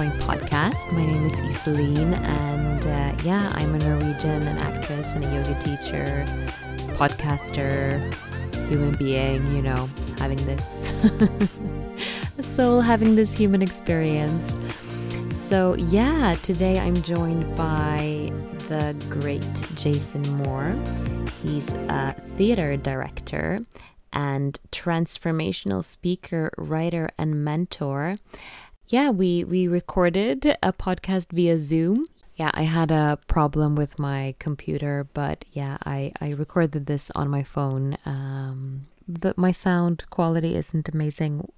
Point podcast. My name is Iselin, and uh, yeah, I'm a Norwegian, an actress, and a yoga teacher, podcaster, human being, you know, having this soul, having this human experience. So, yeah, today I'm joined by the great Jason Moore. He's a theater director and transformational speaker, writer, and mentor. Yeah, we we recorded a podcast via Zoom. Yeah, I had a problem with my computer, but yeah, I I recorded this on my phone. Um, the, my sound quality isn't amazing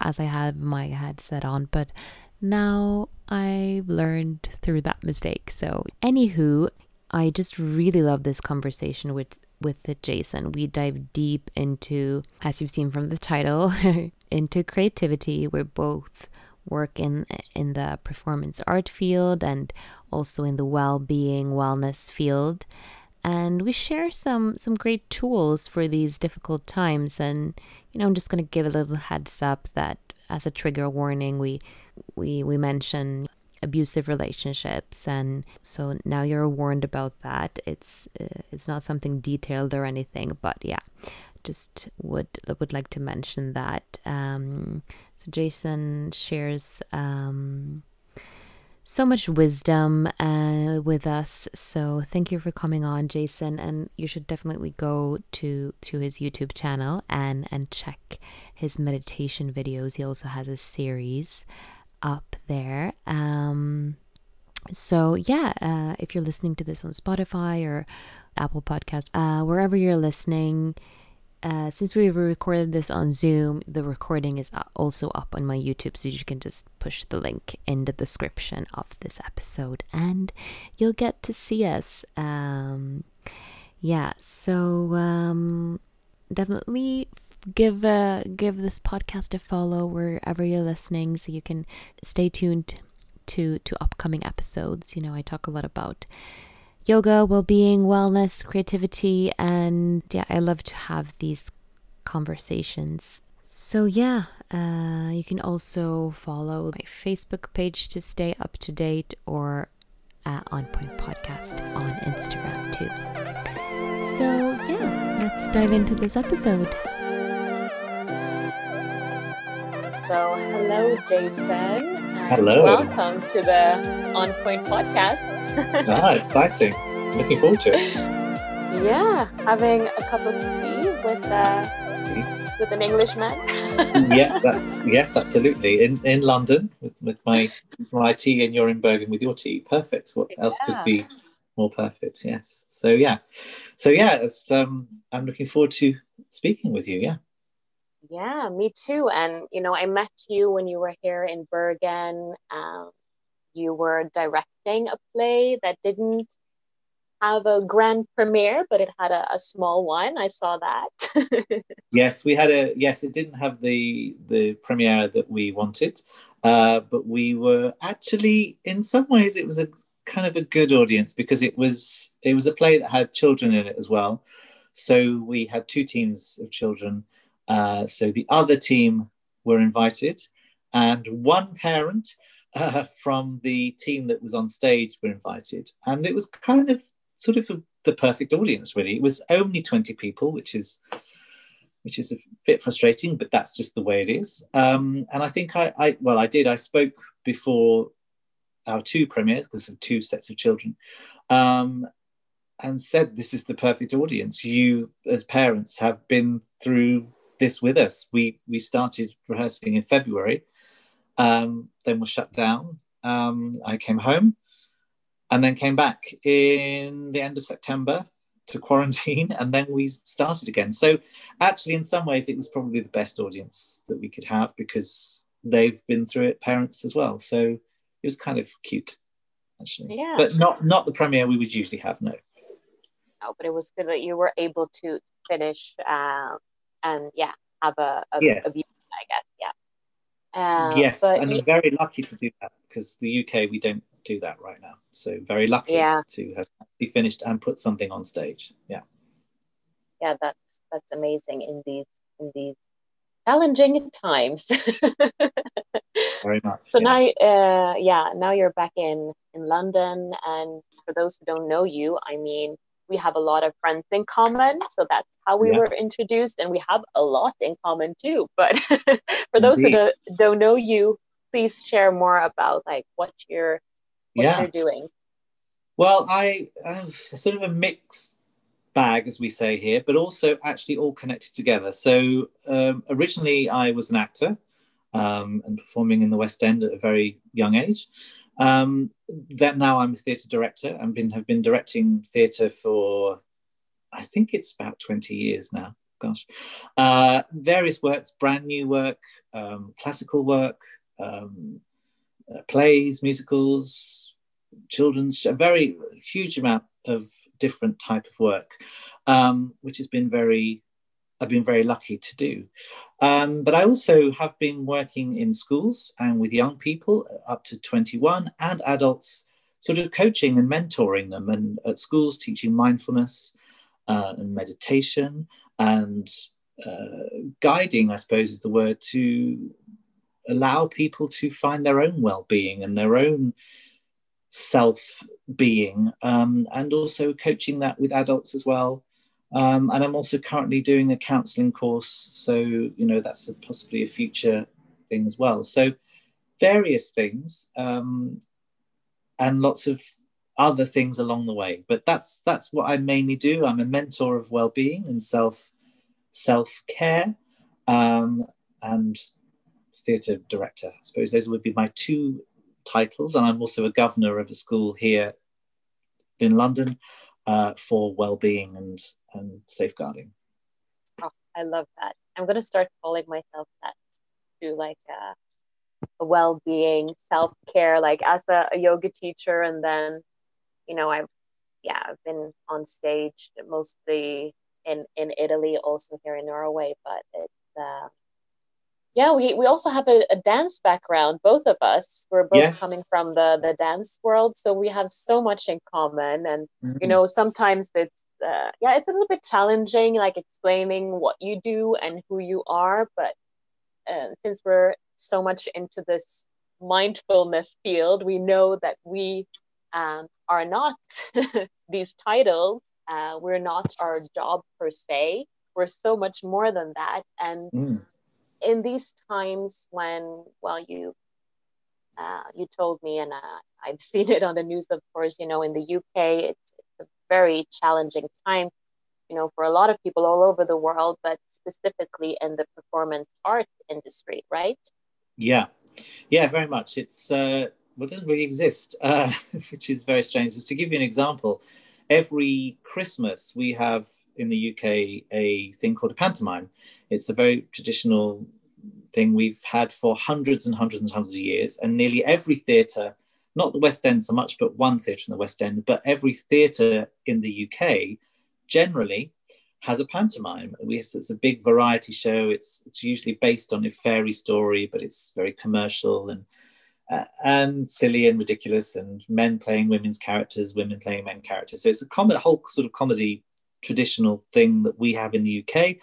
as I have my headset on, but now I've learned through that mistake. So, anywho, I just really love this conversation with with Jason. We dive deep into, as you've seen from the title, into creativity. We're both work in in the performance art field and also in the well-being wellness field. And we share some some great tools for these difficult times. And you know i'm just going to give a little heads up that as a trigger warning we we we mention abusive relationships. And so now you're warned about that. It's uh, it's not something detailed or anything but yeah just would would like to mention that um, so jason shares um, so much wisdom uh, with us so thank you for coming on jason and you should definitely go to to his youtube channel and and check his meditation videos he also has a series up there. Um, so yeah, uh, if you're listening to this on Spotify or Apple Podcast, uh, wherever you're listening, uh, since we recorded this on Zoom, the recording is also up on my YouTube, so you can just push the link in the description of this episode, and you'll get to see us. Um, yeah, so um, definitely give uh, give this podcast a follow wherever you're listening, so you can stay tuned to to upcoming episodes. You know, I talk a lot about yoga, well-being, wellness, creativity, and yeah, I love to have these conversations. So yeah, uh, you can also follow my Facebook page to stay up to date, or uh, On Point Podcast on Instagram too. So yeah, let's dive into this episode. So, hello, Jason. Hello. Welcome to the On Point podcast. Ah, exciting. Looking forward to it. Yeah, having a cup of tea with uh, with an Englishman. yeah, that's yes, absolutely. In in London with, with my my tea, and you're in Bergen with your tea. Perfect. What else could be more perfect? Yes. So yeah, so yeah, um, I'm looking forward to speaking with you. Yeah. Yeah, me too. And, you know, I met you when you were here in Bergen. Um, you were directing a play that didn't have a grand premiere, but it had a, a small one. I saw that. yes, we had a, yes, it didn't have the, the premiere that we wanted. Uh, but we were actually, in some ways, it was a kind of a good audience because it was, it was a play that had children in it as well. So we had two teams of children uh, so the other team were invited, and one parent uh, from the team that was on stage were invited. And it was kind of sort of a, the perfect audience, really. It was only 20 people, which is which is a bit frustrating, but that's just the way it is. Um, and I think I, I, well, I did. I spoke before our two premieres because of two sets of children, um, and said this is the perfect audience. You, as parents, have been through this with us. We we started rehearsing in February, um, then was shut down. Um, I came home, and then came back in the end of September to quarantine, and then we started again. So actually, in some ways, it was probably the best audience that we could have because they've been through it, parents as well. So it was kind of cute, actually. Yeah. But not not the premiere we would usually have. No. No, but it was good that you were able to finish uh, and yeah, have a, a, yeah. a view, I guess. Uh, yes, and I'm very lucky to do that because the UK we don't do that right now. So very lucky yeah. to have be finished and put something on stage. Yeah. Yeah, that's that's amazing in these in these challenging times. Very much. So yeah. now, uh, yeah, now you're back in in London, and for those who don't know you, I mean, we have a lot of friends in common, so that's how we Yeah. were introduced, and we have a lot in common too. But for those who Indeed. don't, don't know you, please share more about like what you're what Yeah. you're doing. Well, I have sort of a mixed bag, as we say here, but also actually all connected together. So um, originally, I was an actor um, and performing in the West End at a very young age. Um, that now I'm a theatre director and been have been directing theatre for, I think it's about twenty years now. Gosh, uh, various works, brand new work, um, classical work, um, uh, plays, musicals, children's a very huge amount of different type of work um, which has been very i've been very lucky to do. Um, but i also have been working in schools and with young people up to 21 and adults sort of coaching and mentoring them and at schools teaching mindfulness uh, and meditation and uh, guiding i suppose is the word to allow people to find their own well-being and their own self being um, and also coaching that with adults as well um, and i'm also currently doing a counseling course so you know that's a, possibly a future thing as well. So various things um, and lots of other things along the way. But that's that's what i mainly do. I'm a mentor of well-being and self self-care um, and theatre director. I suppose those would be my two titles, and I'm also a governor of a school here in London uh, for well-being and, and safeguarding. Oh, I love that. I'm gonna start calling myself that to like uh, a well-being, self-care, like as a, a yoga teacher, and then you know I've yeah I've been on stage mostly in in Italy, also here in Norway, but it's uh, yeah we, we also have a, a dance background both of us we're both Yes. coming from the the dance world so we have so much in common and Mm-hmm. you know sometimes it's uh, yeah it's a little bit challenging like explaining what you do and who you are but uh, since we're so much into this mindfulness field we know that we um, are not these titles uh, we're not our job per se we're so much more than that and Mm. In these times when well you uh, you told me and uh, i've seen it on the news of course you know in the uk it's, it's a very challenging time you know for a lot of people all over the world but specifically in the performance arts industry right Yeah, yeah, very much. It's uh, well, it doesn't really exist, uh, which is very strange. Just to give you an example, every Christmas we have in the UK a thing called a pantomime. It's a very traditional thing we've had for hundreds and hundreds and hundreds of years, and nearly every theatre, not the West End so much, but one theatre in the West End, but every theatre in the UK generally has a pantomime. It's a big variety show. It's it's usually based on a fairy story, but it's very commercial and uh, and silly and ridiculous, and men playing women's characters, women playing men characters. So it's a com- a whole sort of comedy traditional thing that we have in the UK,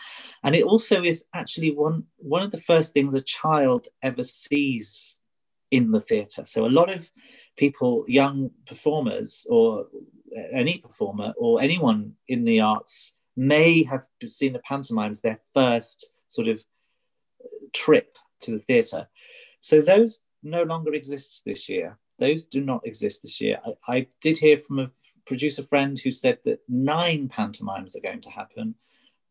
and it also is actually one one of the first things a child ever sees in the theatre. So a lot of people, young performers, or any performer, or anyone in the arts may have seen a pantomime as their first sort of uh, trip to the theatre. So those no longer exist this year. Those do not exist this year. I, I did hear from a producer friend who said that nine pantomimes are going to happen,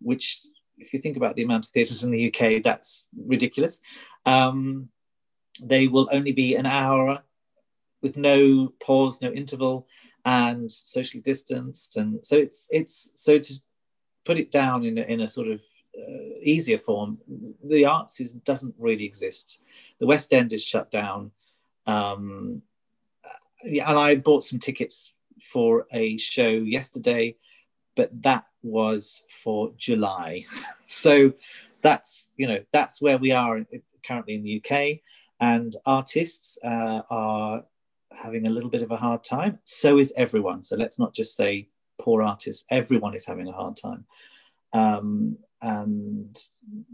which, if you think about the amount of theatres in the UK, that's ridiculous. Um, they will only be an hour with no pause, no interval, and socially distanced. And so it's it's so to put it down in a, in a sort of uh, easier form, the arts is, doesn't really exist. The West End is shut down. Um, and I bought some tickets for a show yesterday, but that was for July. so that's you know that's where we are currently in the UK, and artists uh, are having a little bit of a hard time. So is everyone. So let's not just say poor artists. Everyone is having a hard time. Um, and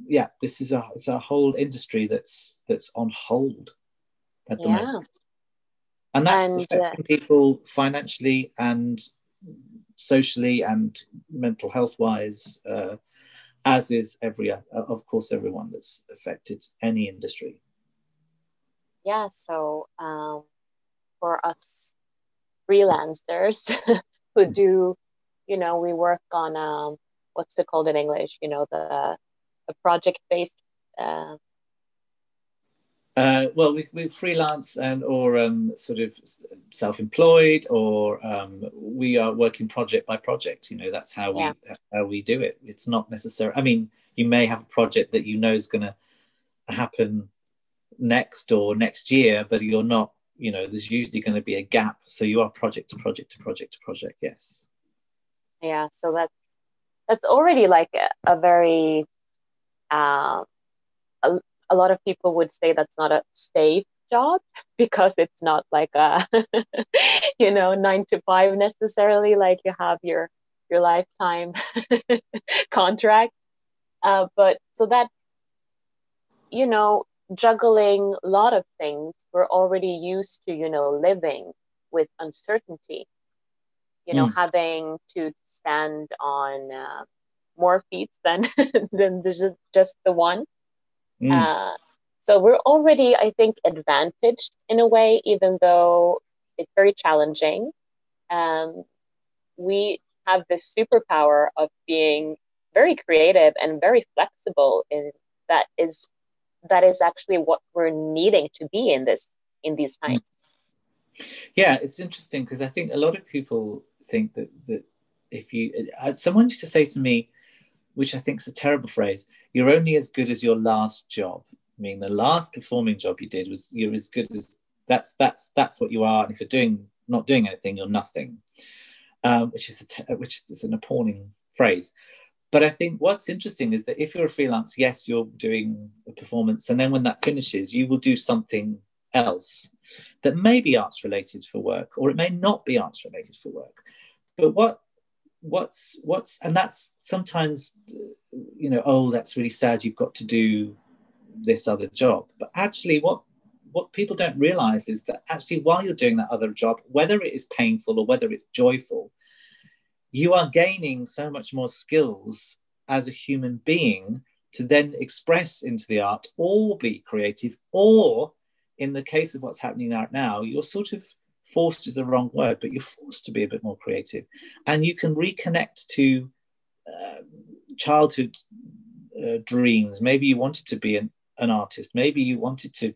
yeah, this is a it's a whole industry that's that's on hold at the yeah. moment. And that's And, uh, affecting people financially and socially and mental health wise, uh, as is every, uh, of course, everyone that's affected any industry. yeah so um, for us freelancers who do you know we work on um, what's it called in english you know the a project based uh, Uh, well, we, we freelance and or um, sort of self-employed, or um, we are working project by project. You know, that's how Yeah. we how we do it. It's not necessary. I mean, you may have a project that you know is going to happen next or next year, but you're not. You know, there's usually going to be a gap, so you are project to project to project to project. Yes. yeah so that's that's already like a, a very a, a lot of people would say that's not a safe job because it's not like a you know nine to five necessarily like you have your your lifetime contract uh, but so that you know juggling a lot of things we're already used to you know living with uncertainty you know Mm. having to stand on uh, more feet than than just just the one Mm. uh, so we're already i think advantaged in a way even though it's very challenging. Um, we have this superpower of being very creative and very flexible in that is that is actually what we're needing to be in this in these times. Yeah, it's interesting because I think a lot of people think that that if you, uh, someone used to say to me, which I think is a terrible phrase, you're only as good as your last job. I mean, the last performing job you did was you're as good as that's that's that's what you are. And if you're doing not doing anything, you're nothing. Um, which is a te- which is an appalling phrase. But I think what's interesting is that if you're a freelance, yes, you're doing a performance, and then when that finishes, you will do something else that may be arts related for work, or it may not be arts related for work. But what what's what's and that's sometimes you know oh that's really sad you've got to do this other job. But actually what what people don't realize is that actually while you're doing that other job whether it is painful or whether it's joyful you are gaining so much more skills as a human being to then express into the art or be creative or in the case of what's happening out now you're sort of forced is the wrong word but you're forced to be a bit more creative. And you can reconnect to uh, childhood uh, dreams. Maybe you wanted to be an, an artist. Maybe you wanted to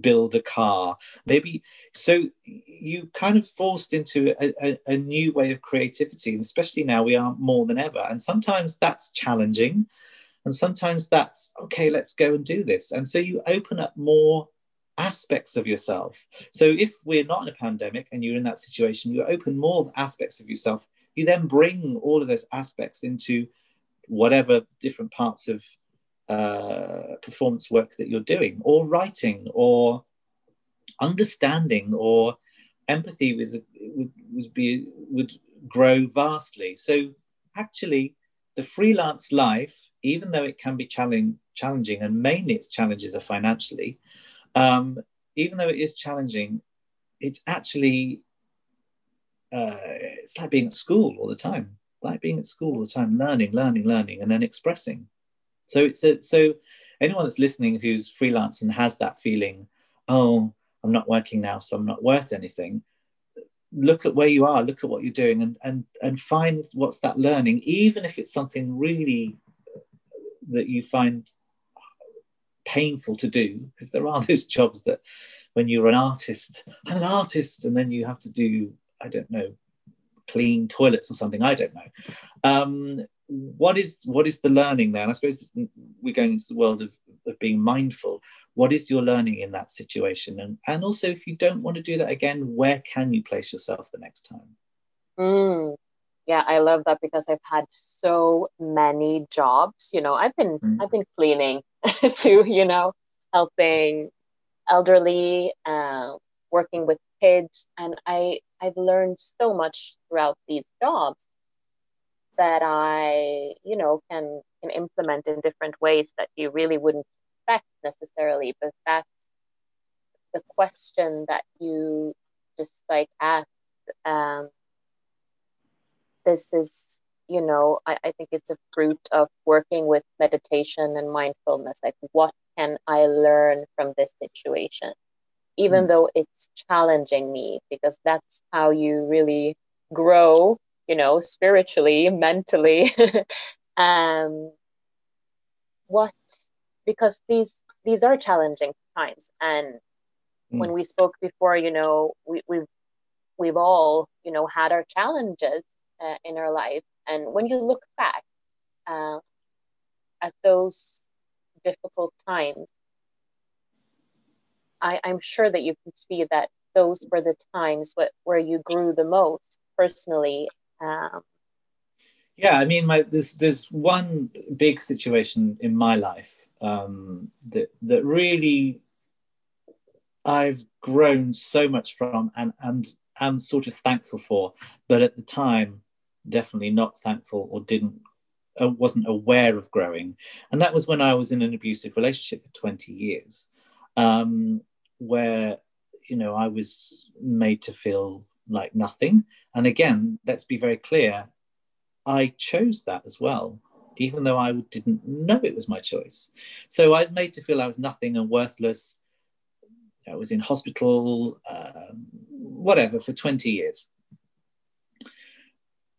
build a car. Maybe so you kind of forced into a, a, a new way of creativity and especially now we are more than ever. And sometimes that's challenging and sometimes that's okay let's go and do this. And so you open up more aspects of yourself. So if we're not in a pandemic and you're in that situation you open more aspects of yourself you then bring all of those aspects into whatever different parts of uh, performance work that you're doing or writing or understanding or empathy was, would, would be would grow vastly. So actually the freelance life even though it can be challenging challenging and mainly its challenges are financially um, even though it is challenging it's actually uh, it's like being at school all the time. Like being at school all the time learning learning learning and then expressing. So it's a, so anyone that's listening who's freelance and has that feeling oh i'm not working now so i'm not worth anything look at where you are look at what you're doing and and and find what's that learning even if it's something really that you find painful to do because there are those jobs that when you're an artist i'm an artist and then you have to do i don't know clean toilets or something i don't know um, what is what is the learning there and i suppose we're going into the world of, of being mindful what is your learning in that situation and and also if you don't want to do that again where can you place yourself the next time Mm. Yeah, I love that because I've had so many jobs. You know, I've been Mm. I've been cleaning to, you know, helping elderly, uh, working with kids, and I I've learned so much throughout these jobs that I, you know, can can implement in different ways that you really wouldn't expect necessarily. But that's the question that you just like asked, um, this is, you know, I, I think it's a fruit of working with meditation and mindfulness. Like, what can I learn from this situation? Even mm. though it's challenging me, because that's how you really grow, you know, spiritually, mentally. um, what, because these these are challenging times and mm. when we spoke before you know we, we've we've all you know had our challenges uh, in our life. And when you look back uh, at those difficult times, I, I'm sure that you can see that those were the times wh- where you grew the most personally. Um, yeah, I mean, my, there's there's one big situation in my life um, that that really I've grown so much from and and am sort of thankful for. But at the time, definitely not thankful or didn't uh, wasn't aware of growing. And that was when i was in an abusive relationship for 20 years um, where you know i was made to feel like nothing. And again let's be very clear i chose that as well even though i didn't know it was my choice. So i was made to feel i was nothing and worthless. I was in hospital um, whatever for 20 years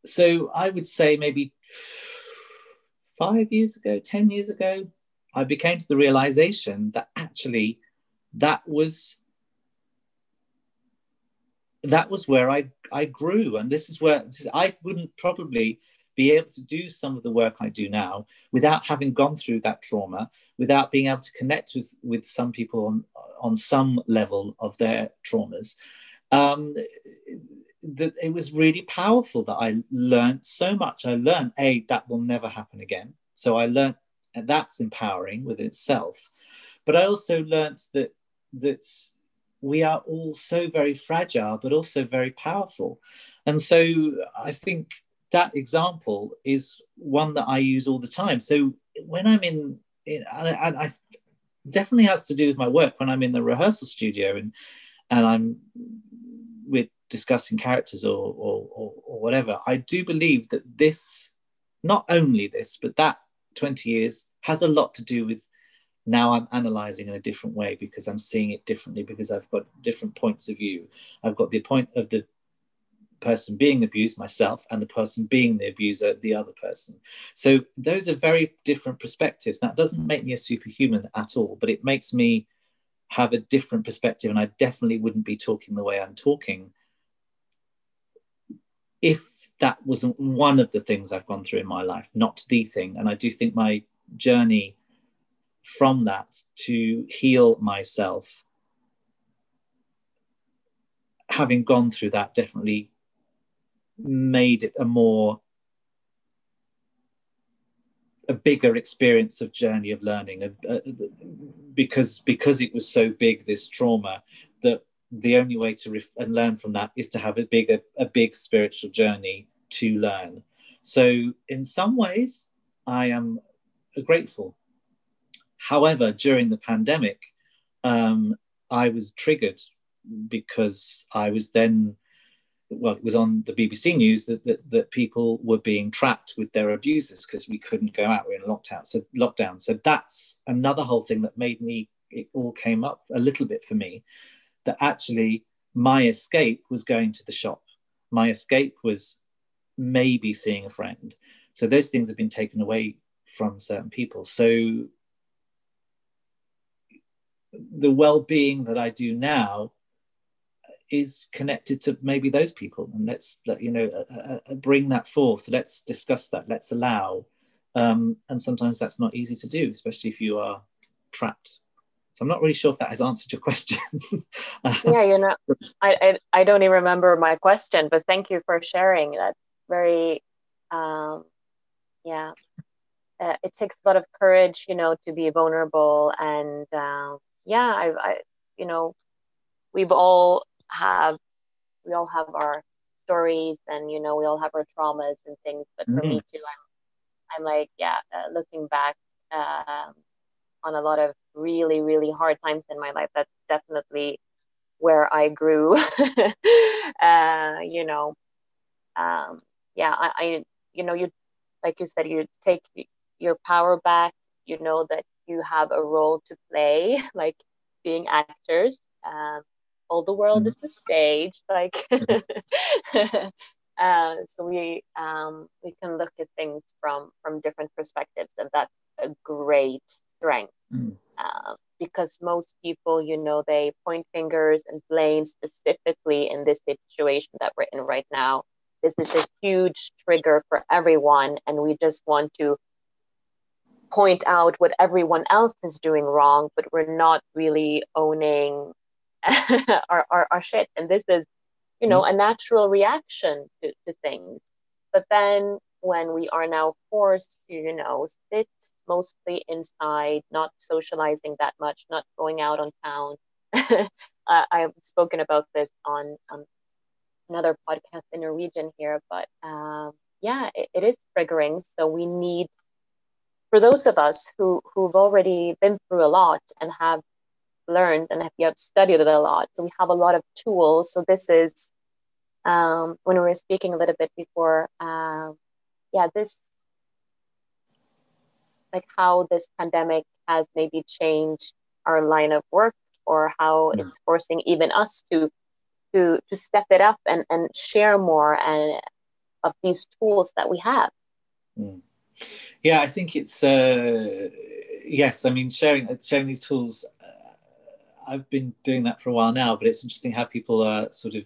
so I would say maybe five years ago, 10 years ago, I became to the realization that actually that was that was where I, I grew. And this is where I wouldn't probably be able to do some of the work I do now without having gone through that trauma, without being able to connect with, with some people on, on some level of their traumas. Um, that it was really powerful that I learned so much. I learned a that will never happen again. So I learned, and that's empowering within itself. But I also learned that that we are all so very fragile, but also very powerful. And so I think that example is one that I use all the time. So when I'm in, and I definitely has to do with my work when I'm in the rehearsal studio and and I'm with discussing characters or, or, or, or whatever, I do believe that this, not only this, but that 20 years has a lot to do with now I'm analyzing in a different way because I'm seeing it differently because I've got different points of view. I've got the point of the person being abused, myself, and the person being the abuser, the other person. So those are very different perspectives. That doesn't make me a superhuman at all, but it makes me have a different perspective. And I definitely wouldn't be talking the way I'm talking if that wasn't one of the things I've gone through in my life, not the thing. And I do think my journey from that to heal myself, having gone through that, definitely made it a more a bigger experience of journey of learning uh, because because it was so big this trauma that the only way to ref- and learn from that is to have a big a, big spiritual journey to learn. So in some ways i am grateful. However during the pandemic um, i was triggered because i was then well it was on the bbc news that, that, that people were being trapped with their abusers because we couldn't go out we are in lockdown so lockdown. So that's another whole thing that made me it all came up a little bit for me that actually my escape was going to the shop. My escape was maybe seeing a friend. So those things have been taken away from certain people. So the well-being that I do now is connected to maybe those people, and let's you know uh, uh, bring that forth. Let's discuss that. Let's allow. Um, and sometimes that's not easy to do, especially if you are trapped so I'm not really sure if that has answered your question. yeah, you know, I, I, I don't even remember my question, but thank you for sharing. That's very, um, yeah. Uh, it takes a lot of courage, you know, to be vulnerable, and uh, yeah, I, I, you know, we've all have, we all have our stories, and you know, we all have our traumas and things. But for mm-hmm. me too, I'm, I'm like, yeah, uh, looking back. Um, on a lot of really really hard times in my life. That's definitely where i grew. Uh, you know um, yeah I, I you know you like you said you take your power back. You know that you have a role to play like being actors. Um, all the world mm-hmm. is the stage like uh, so we um, we can look at things from from different perspectives and that's a great strength mm. uh, because most people you know they point fingers and blame specifically in this situation that we're in right now this is a huge trigger for everyone and we just want to point out what everyone else is doing wrong but we're not really owning our, our, our shit and this is you know, a natural reaction to, to things. But then when we are now forced to, you know, sit mostly inside, not socializing that much, not going out on town. uh, I've spoken about this on um, another podcast in Norwegian here, but um, yeah, it, it is triggering. So we need, for those of us who who've already been through a lot and have learned and if you have studied it a lot, so we have a lot of tools. So this is um, when we were speaking a little bit before, um, yeah, this like how this pandemic has maybe changed our line of work or how yeah. it's forcing even us to to to step it up and and share more and of these tools that we have. Mm. Yeah, I think it's uh, yes. I mean, sharing sharing these tools. Uh, I've been doing that for a while now, but it's interesting how people are sort of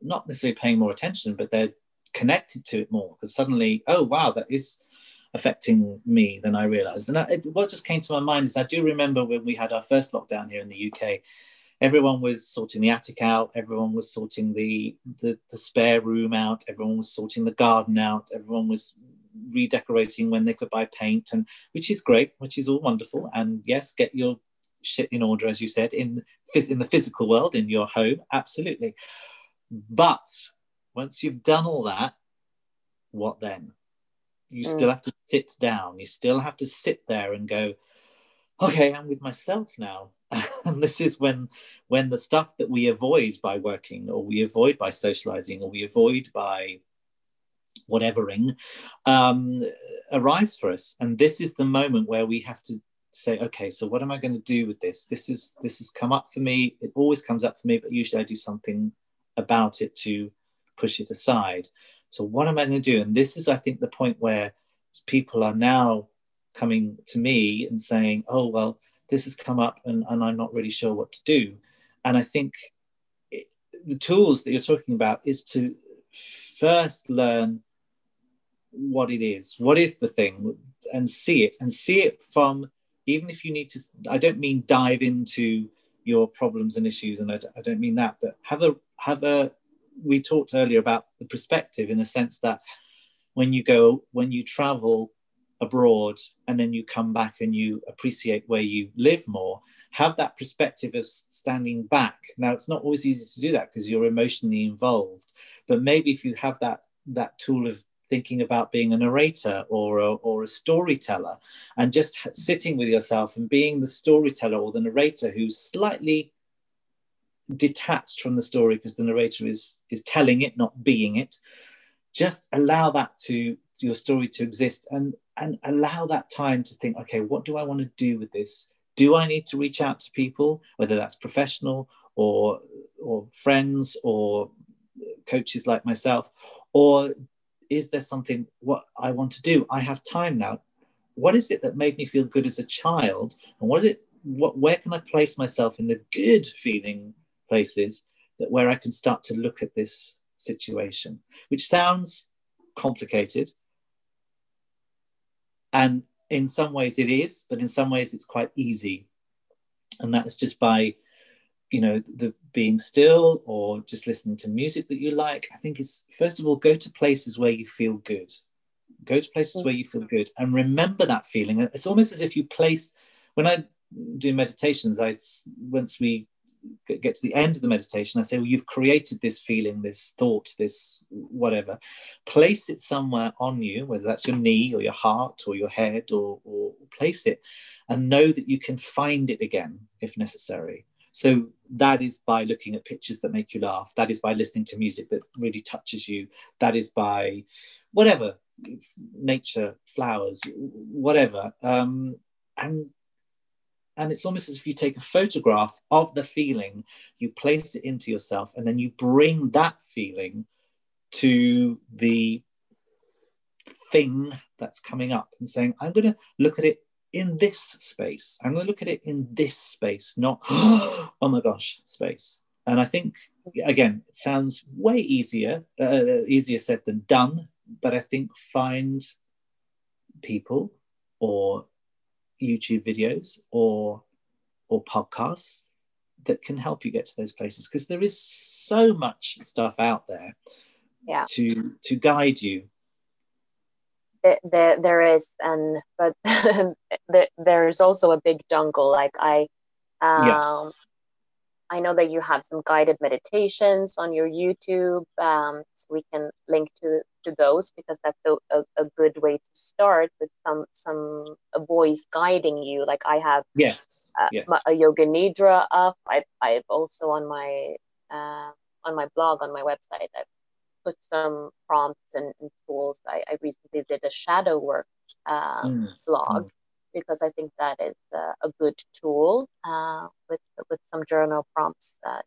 not necessarily paying more attention, but they're connected to it more because suddenly, oh wow, that is affecting me than I realized. And I, it, what just came to my mind is I do remember when we had our first lockdown here in the UK, everyone was sorting the attic out, everyone was sorting the, the, the spare room out, everyone was sorting the garden out, everyone was redecorating when they could buy paint, and which is great, which is all wonderful. And yes, get your shit in order, as you said, in in the physical world, in your home, absolutely. But once you've done all that, what then? You mm. still have to sit down. You still have to sit there and go, okay, I'm with myself now. and this is when when the stuff that we avoid by working or we avoid by socializing or we avoid by whatevering um, arrives for us and this is the moment where we have to say okay so what am i going to do with this this is this has come up for me it always comes up for me but usually i do something about it to push it aside. So, what am I going to do? And this is, I think, the point where people are now coming to me and saying, oh, well, this has come up and, and I'm not really sure what to do. And I think it, the tools that you're talking about is to first learn what it is, what is the thing, and see it, and see it from even if you need to. I don't mean dive into your problems and issues, and I, I don't mean that, but have a have a we talked earlier about the perspective in the sense that when you go when you travel abroad and then you come back and you appreciate where you live more have that perspective of standing back. Now it's not always easy to do that because you're emotionally involved but maybe if you have that that tool of thinking about being a narrator or a, or a storyteller and just sitting with yourself and being the storyteller or the narrator who's slightly detached from the story because the narrator is is telling it not being it. Just allow that to your story to exist and and allow that time to think okay what do i want to do with this? Do i need to reach out to people whether that's professional or or friends or coaches like myself? Or is there something what i want to do? I have time now. What is it that made me feel good as a child? And what is it what where can i place myself in the good feeling places that where I can start to look at this situation, which sounds complicated. And in some ways it is, but in some ways it's quite easy. And that is just by, you know, the being still or just listening to music that you like. I think it's first of all, go to places where you feel good. Go to places where you feel good and remember that feeling. It's almost as if you place when I do meditations, I once we get to the end of the meditation, I say, well, you've created this feeling, this thought, this whatever. Place it somewhere on you, whether that's your knee or your heart or your head, or, or place it, and know that you can find it again if necessary. So that is by looking at pictures that make you laugh. That is by listening to music that really touches you. That is by whatever nature, flowers, whatever. Um, and and it's almost as if you take a photograph of the feeling, you place it into yourself, and then you bring that feeling to the thing that's coming up and saying, I'm going to look at it in this space. I'm going to look at it in this space, not, oh my gosh, space. And I think, again, it sounds way easier, uh, easier said than done. But I think find people or YouTube videos or or podcasts that can help you get to those places because there is so much stuff out there yeah. to to guide you there, there is and but there's also a big jungle like i um yeah. I know that you have some guided meditations on your youtube um so we can link to to those because that's a, a, a good way to start with some some a voice guiding you like i have yes, uh, yes. a yoga nidra up i've, I've also on my uh, on my blog on my website i've put some prompts and, and tools. I, I, recently did a shadow work uh, mm. blog mm. Because I think that is a, good tool uh, with with some journal prompts that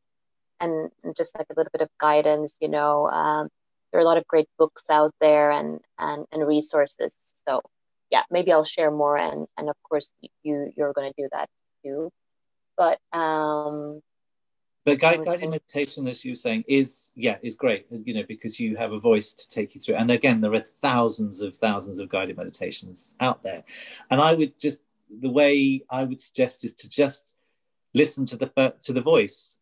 and just like a little bit of guidance. You know, um, there are a lot of great books out there and and and resources. So yeah, maybe I'll share more and and of course you you're going to do that too. But um, but guide, guided meditation, as you were saying, is yeah, is great. You know, because you have a voice to take you through. And again, there are thousands of thousands of guided meditations out there. And I would just the way I would suggest is to just listen to the to the voice.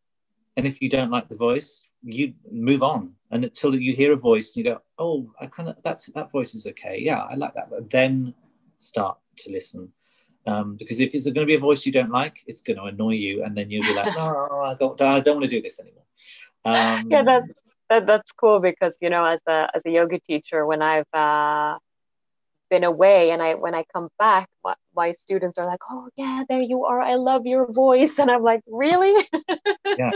And if you don't like the voice, you move on. And until you hear a voice and you go, oh, I kind of that's that voice is okay. Yeah, I like that. But then start to listen um, because if it's going to be a voice you don't like, it's going to annoy you, and then you'll be like, "No, I don't, I don't want to do this anymore." Um, yeah, that, that that's cool because you know, as a as a yoga teacher, when I've uh, been away and I when I come back, my, my, students are like, "Oh yeah, there you are. I love your voice," and I'm like, "Really?" Yeah.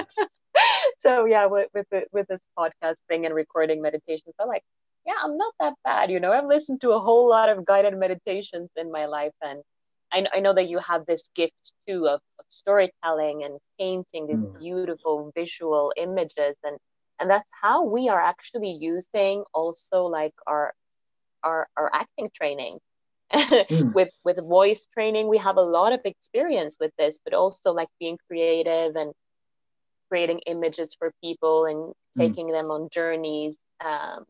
so yeah, with with, the, with this podcast thing and recording meditations, I'm like, "Yeah, I'm not that bad." You know, I've listened to a whole lot of guided meditations in my life, and I, I know that you have this gift too of, of storytelling and painting these mm. beautiful visual images and and that's how we are actually using also like our our, our acting training mm. with with voice training we have a lot of experience with this but also like being creative and creating images for people and mm. taking mm. them on journeys um,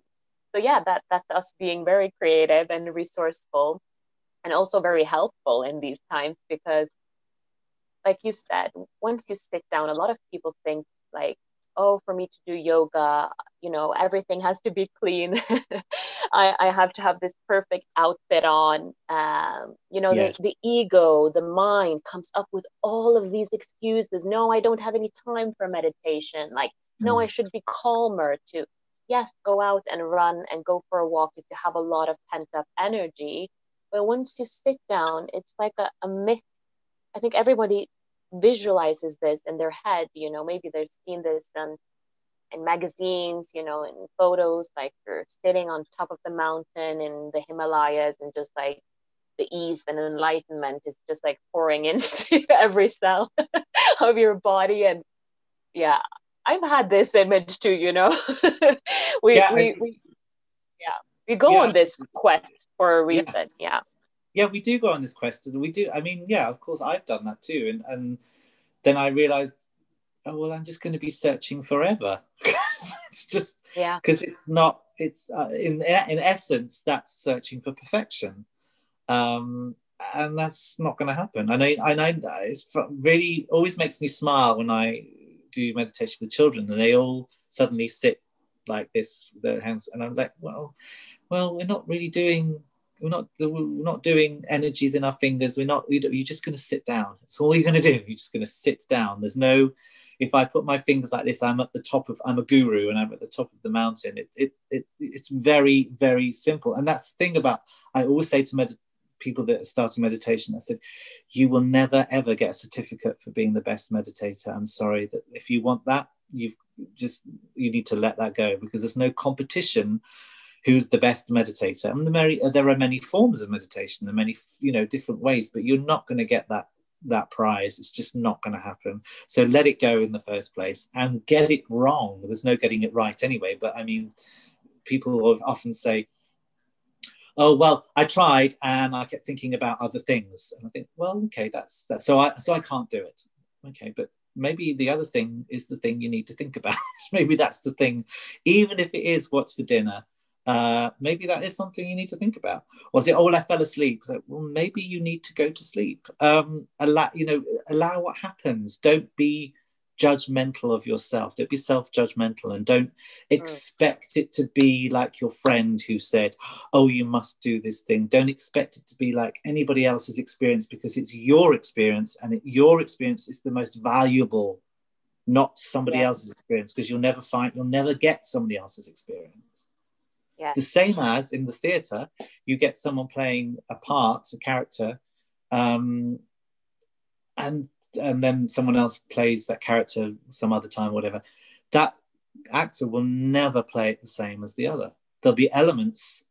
so yeah that that's us being very creative and resourceful and also very helpful in these times because like you said once you sit down a lot of people think like oh for me to do yoga you know everything has to be clean. I, I have to have this perfect outfit on. Um, you know yes. the, the ego the mind comes up with all of these excuses. No i don't have any time for meditation. Like mm. no i should be calmer to yes go out and run and go for a walk if you have a lot of pent up energy but once you sit down, it's like a, a myth. I think everybody visualizes this in their head, you know, maybe they've seen this in, in magazines, you know, in photos, like you're sitting on top of the mountain in the Himalayas and just like the ease and enlightenment is just like pouring into every cell of your body. And yeah, I've had this image too, you know. we, yeah, we, we we go yeah. on this quest for a reason yeah. yeah yeah we do go on this quest and we do i mean yeah of course i've done that too and and then i realized oh well i'm just going to be searching forever it's just yeah because it's not it's uh, in in essence that's searching for perfection um and that's not going to happen and i i know it's really always makes me smile when i do meditation with children and they all suddenly sit like this their hands and i'm like well well, we're not really doing we're not we're not doing energies in our fingers. We're not. You're just going to sit down. That's all you're going to do. You're just going to sit down. There's no. If I put my fingers like this, I'm at the top of. I'm a guru, and I'm at the top of the mountain. It it, it it's very very simple, and that's the thing about. I always say to med- people that are starting meditation, I said, you will never ever get a certificate for being the best meditator. I'm sorry that if you want that, you've just you need to let that go because there's no competition who's the best meditator. And the many, there are many forms of meditation, there are many you know different ways, but you're not going to get that that prize. It's just not going to happen. So let it go in the first place and get it wrong. There's no getting it right anyway. But I mean, people often say, oh well i tried and i kept thinking about other things and i think well okay that's that so i so i can't do it okay but maybe the other thing is the thing you need to think about maybe that's the thing even if it is what's for dinner uh, maybe that is something you need to think about. Or is it, oh, well, I fell asleep? So, well, maybe you need to go to sleep. Um, allow, you know, allow what happens. Don't be judgmental of yourself. Don't be self-judgmental, and don't expect it to be like your friend who said, "Oh, you must do this thing." Don't expect it to be like anybody else's experience because it's your experience, and it, your experience is the most valuable, not somebody yeah. else's experience. Because you'll never find, you'll never get somebody else's experience. The same as in the theatre, you get someone playing a part, a character, um, and and then someone else plays that character some other time, whatever. That actor will never play it the same as the other. There'll be elements.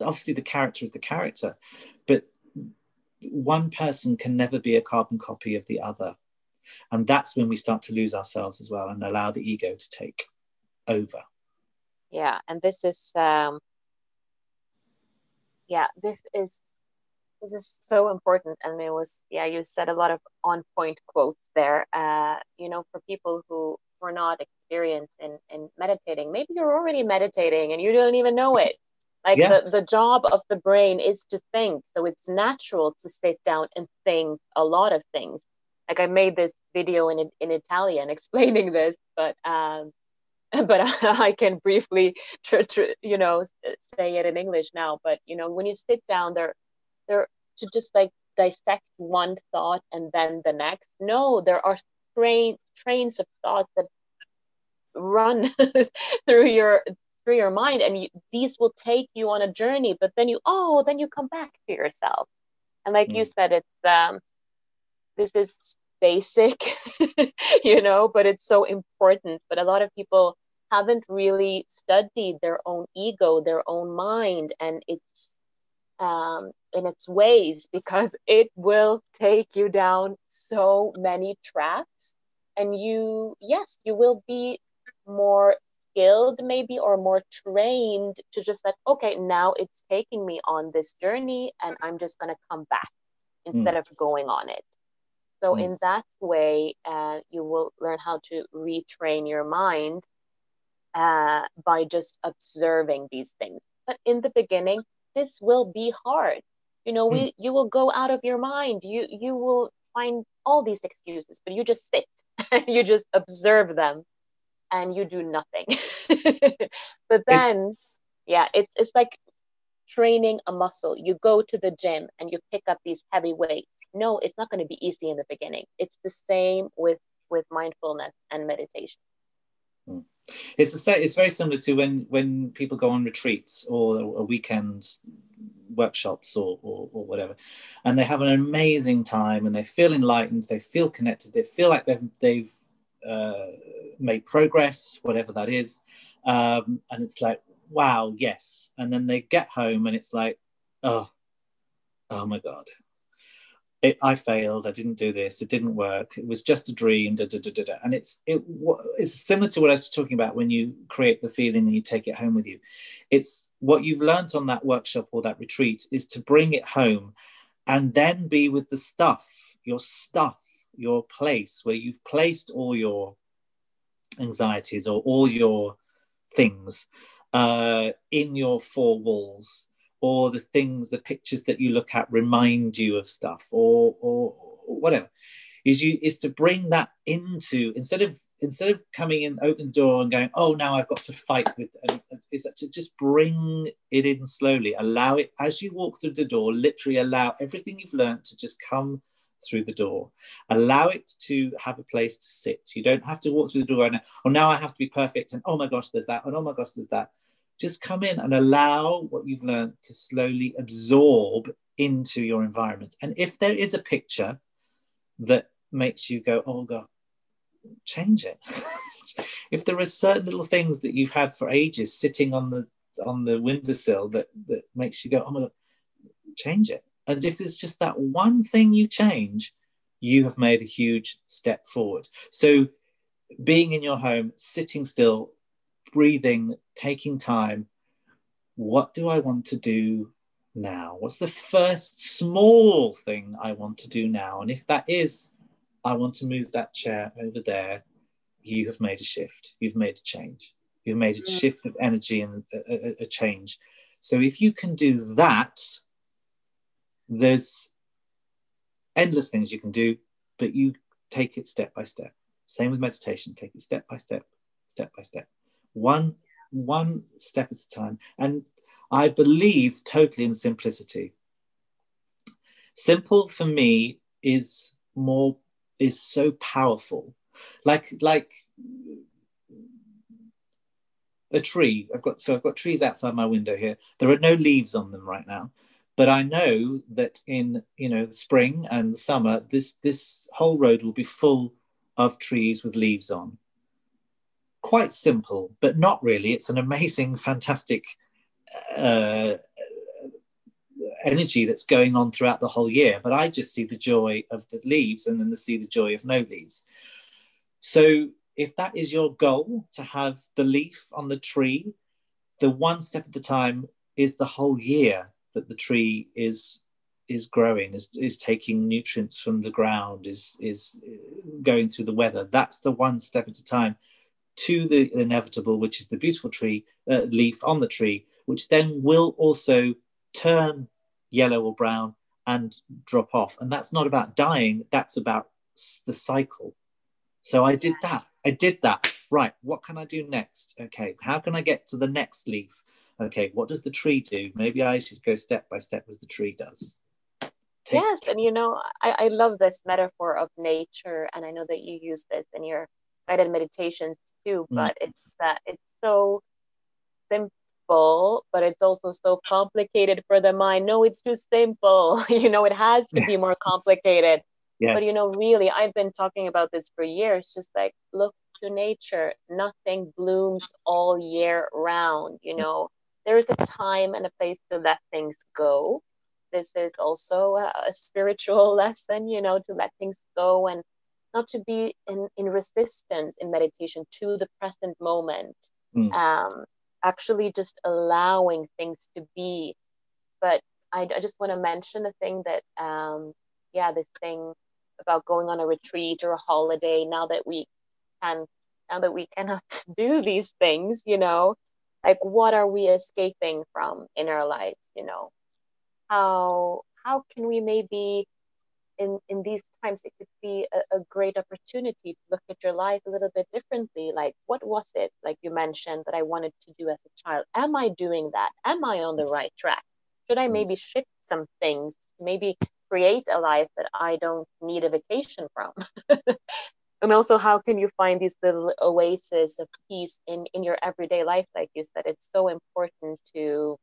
Obviously, the character is the character, but one person can never be a carbon copy of the other. And that's when we start to lose ourselves as well and allow the ego to take over yeah and this is um yeah this is this is so important and it was yeah you said a lot of on point quotes there. Uh you know for people who were not experienced in in meditating maybe you're already meditating and you don't even know it. Like yeah. the, the job of the brain is to think so it's natural to sit down and think a lot of things. Like i made this video in in italian explaining this but um but I can briefly, tr- tr- you know, say it in English now. But you know, when you sit down there, there to just like dissect one thought and then the next. No, there are train trains of thoughts that run through your through your mind, and you, these will take you on a journey. But then you, oh, then you come back to yourself, and like mm. you said, it's um, this is basic, you know, but it's so important. But a lot of people haven't really studied their own ego, their own mind, and its um, in its ways because it will take you down so many tracks. And you, yes, you will be more skilled, maybe, or more trained to just like, okay, now it's taking me on this journey, and I'm just gonna come back instead mm. of going on it. So mm. in that way, uh, you will learn how to retrain your mind uh, by just observing these things. But in the beginning, this will be hard. You know, we mm. you will go out of your mind. You you will find all these excuses, but you just sit and you just observe them, and you do nothing. but then, it's... yeah, it's it's like training a muscle. You go to the gym and you pick up these heavy weights. No, it's not going to be easy in the beginning. It's the same with with mindfulness and meditation. Mm. It's the same. It's very similar to when when people go on retreats or a weekend workshops or, or, or whatever, and they have an amazing time and they feel enlightened, they feel connected, they feel like they've they've uh, made progress, whatever that is, um, and it's like wow, yes. And then they get home and it's like, oh, oh my God. It, I failed. I didn't do this. It didn't work. It was just a dream. Da, da, da. And it's it, it's similar to what I was talking about when you create the feeling and you take it home with you. It's what you've learned on that workshop or that retreat is to bring it home, and then be with the stuff, your stuff, your place where you've placed all your anxieties or all your things uh, in your four walls or the things the pictures that you look at remind you of stuff or or, whatever is you is to bring that into instead of instead of coming in open the door and going oh now i've got to fight with is that to just bring it in slowly. Allow it as you walk through the door literally allow everything you've learned to just come through the door. Allow it to have a place to sit. You don't have to walk through the door and, oh, now I have to be perfect. And oh my gosh, there's that. And oh my gosh, there's that. just come in and allow what you've learned to slowly absorb into your environment. And if there is a picture that makes you go, oh God, change it. if there are certain little things that you've had for ages sitting on the on the windowsill that that makes you go, oh my God, change it. And if it's just that one thing you change, you have made a huge step forward. So being in your home, sitting still, breathing, taking time. What do I want to do now? What's the first small thing I want to do now? And if that is, I want to move that chair over there, you have made a shift. You've made a change. You've made a shift of energy and a, a, a change. So if you can do that, there's endless things you can do, but you take it step by step. Same with meditation, take it step by step, step by step, one one step at a time. And I believe totally in simplicity. Simple for me is more is so powerful. Like like a tree. I've got so I've got trees outside my window here. There are no leaves on them right now, but I know that in you know spring and summer, this this whole road will be full of trees with leaves on. Quite simple, but not really. It's an amazing, fantastic uh, energy that's going on throughout the whole year. But I just see the joy of the leaves and then see the joy of no leaves. So if that is your goal to have the leaf on the tree, the one step at a time is the whole year that the tree is is growing, is, is taking nutrients from the ground, is, is going through the weather. That's the one step at a time to the inevitable, which is the beautiful tree uh, leaf on the tree, which then will also turn yellow or brown and drop off. And that's not about dying, that's about the cycle. So I did that. I did that. Right. What can I do next? Okay. How can I get to the next leaf? Okay. What does the tree do? Maybe I should go step by step as the tree does. Take yes, and you know, I, I love this metaphor of nature, and I know that you use this in your guided meditations too. Mm. But it's that it's so simple, but it's also so complicated for the mind. No, it's too simple. you know, it has to be more complicated. Yes. But you know, really, I've been talking about this for years. Just like look to nature, nothing blooms all year round. You know, there's a time and a place to let things go this is also a, a spiritual lesson, you know, to let things go and not to be in, in resistance in meditation to the present moment. Mm. Um, actually just allowing things to be. But I, I just want to mention a thing that, um, yeah, this thing about going on a retreat or a holiday now that we can, now that we cannot do these things, you know, like what are we escaping from in our lives, you know? how how can we maybe in in these times it could be a, a, great opportunity to look at your life a little bit differently. Like what was it like you mentioned that i wanted to do as a child? Am i doing that? Am i on the right track? Should i hmm. maybe shift some things maybe create a life that i don't need a vacation from and also how can you find these little oases of peace in in your everyday life? Like you said it's so important to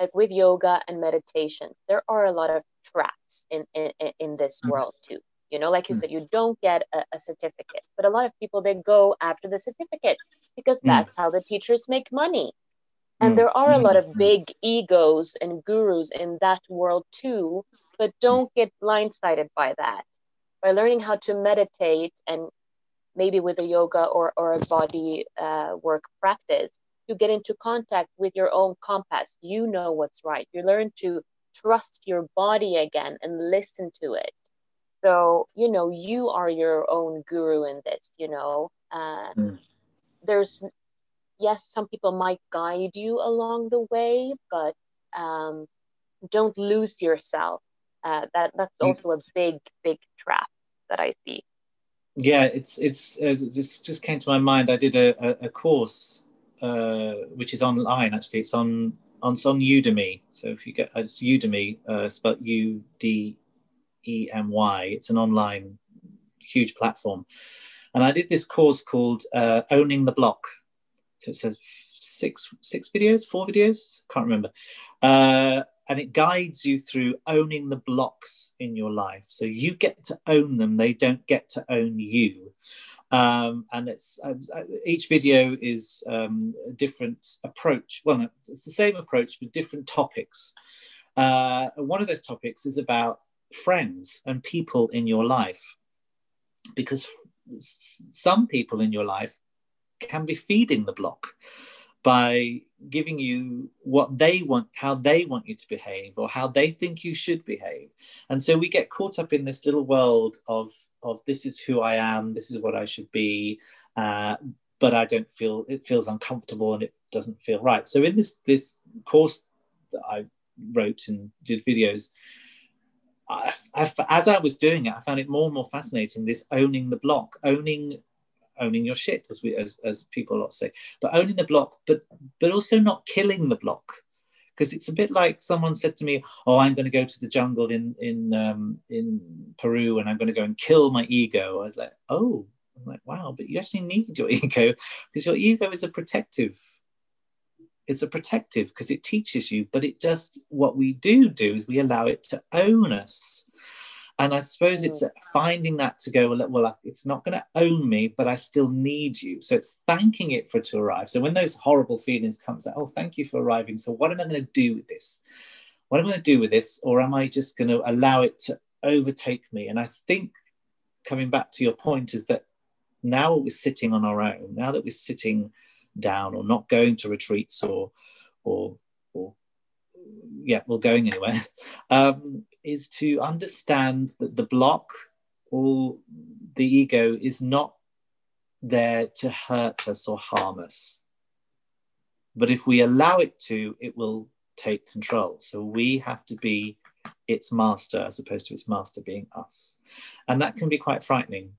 like with yoga and meditation there are a lot of traps in in, in this mm. world too. You know like you mm. said you don't get a, a, certificate but a lot of people they go after the certificate because mm. that's how the teachers make money. And there are a lot of big egos and gurus in that world too but don't get blindsided by that by learning how to meditate and maybe with a yoga or, or a body uh, work practice you get into contact with your own compass. You know what's right. You learn to trust your body again and listen to it. So, you know, you are your own guru in this, you know. Uh, mm. There's, yes, some people might guide you along the way, but um, don't lose yourself. Uh, that that's mm. also a big, big trap that I see. Yeah, it's it's uh, just just came to my mind. I did a, a, a course uh, which is online actually. It's on on it's on Udemy. So if you get uh, it's Udemy, uh, spelled U D E M Y. It's an online huge platform, and I did this course called uh, Owning the Block. So it says six six videos, four videos, can't remember. Uh, and it guides you through owning the blocks in your life. So you get to own them; they don't get to own you. Um, and it's uh, each video is um, a different approach. Well, it's the same approach but different topics. Uh, one of those topics is about friends and people in your life, because some people in your life can be feeding the block by giving you what they want, how they want you to behave, or how they think you should behave. And so we get caught up in this little world of of this is who I am, this is what I should be, uh, but I don't feel it feels uncomfortable and it doesn't feel right. So in this this course that I wrote and did videos, I, I, as I was doing it, I found it more and more fascinating. This owning the block, owning owning your shit, as we as as people a lot say, but owning the block, but but also not killing the block, because it's a bit like someone said to me, "Oh, I'm going to go to the jungle in in um, in Peru, and I'm going to go and kill my ego." I was like, "Oh." I'm like, wow, but you actually need your ego because your ego is a protective it's a protective because it teaches you but it just what we do do is we allow it to own us and I suppose it's mm. finding that to go, well, it's not going to own me, but I still need you. So it's thanking it for it to arrive. So when those horrible feelings come, it's like, oh, thank you for arriving. So what am I going to do with this? What am I going to do with this? Or am I just going to allow it to overtake me? And I think coming back to your point is that now we're sitting on our own, now that we're sitting down or not going to retreats or, or, or yeah, we're going anywhere, um, is to understand that the block or the ego is not there to hurt us or harm us. But if we allow it to, it will take control. So we have to be its master as opposed to its master being us. And that can be quite frightening.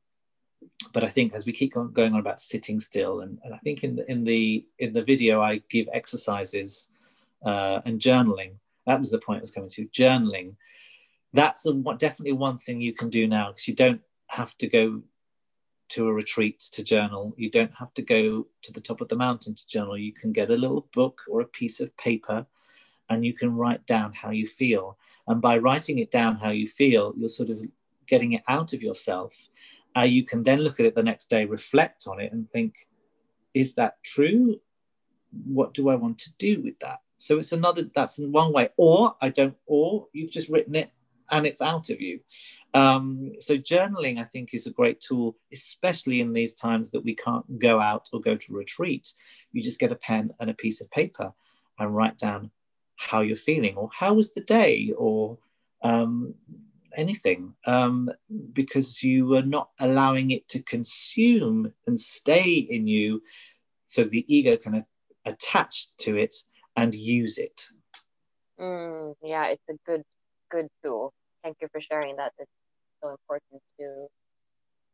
But I think as we keep on going on about sitting still, and, and I think in the in the in the video I give exercises uh, and journaling. That was the point I was coming to. Journaling that's a, definitely one thing you can do now because you don't have to go to a retreat to journal. You don't have to go to the top of the mountain to journal. You can get a little book or a piece of paper and you can write down how you feel. And by writing it down how you feel, you're sort of getting it out of yourself. Uh, you can then look at it the next day, reflect on it, and think, is that true? What do I want to do with that? So it's another, that's one way. Or I don't, or you've just written it and it's out of you. Um, so journaling, I think, is a great tool, especially in these times that we can't go out or go to retreat. You just get a pen and a piece of paper and write down how you're feeling, or how was the day, or um, anything, um, because you are not allowing it to consume and stay in you, so the ego can attach to it and use it. Mm, yeah, it's a good good tool thank you for sharing that. It's so important to,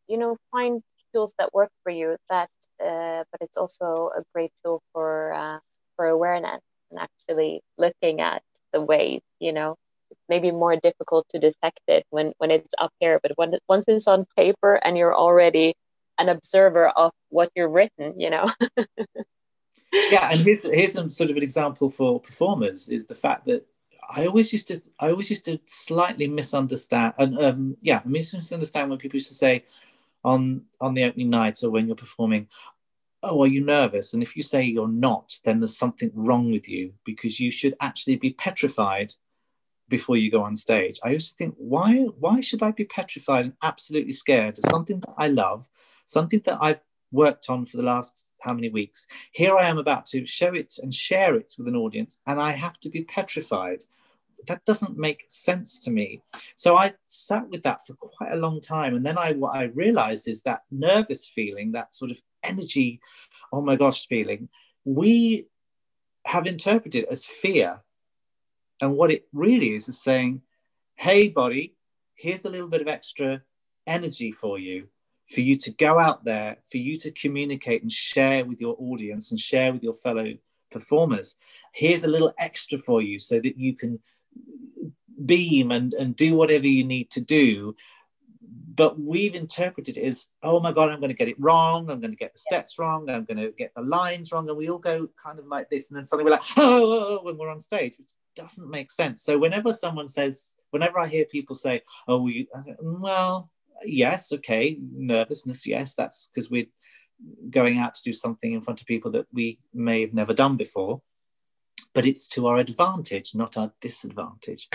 you know, find tools that work for you. That, uh, but it's also a great tool for uh, for awareness and actually looking at the ways. You know, it's maybe more difficult to detect it when when it's up here, but when once it's on paper and you're already an observer of what you're written, you know. yeah, and here's here's some sort of an example for performers is the fact that I always used to I always used to slightly misunderstand and um, yeah misunderstand when people used to say on on the opening night or when you're performing oh are you nervous? And if you say you're not then there's something wrong with you because you should actually be petrified before you go on stage. I used to think why why should I be petrified and absolutely scared of something that I love something that I've worked on for the last how many weeks. Here I am about to show it and share it with an audience, and I have to be petrified. That doesn't make sense to me. So I sat with that for quite a long time. And then I what I realized is that nervous feeling, that sort of energy, oh my gosh feeling, we have interpreted as fear. And what it really is is saying, hey, body, here's a little bit of extra energy for you for you to go out there, for you to communicate and share with your audience and share with your fellow performers. Here's a little extra for you so that you can beam and, and do whatever you need to do. But we've interpreted it as oh my god i'm going to get it wrong i'm going to get the steps wrong i'm going to get the lines wrong and we all go kind of like this and then suddenly we're like oh, oh, oh when we're on stage which doesn't make sense. So whenever someone says whenever i hear people say oh we say, mm, well yes okay nervousness yes that's because we're going out to do something in front of people that we may have never done before but it's to our advantage not our disadvantage.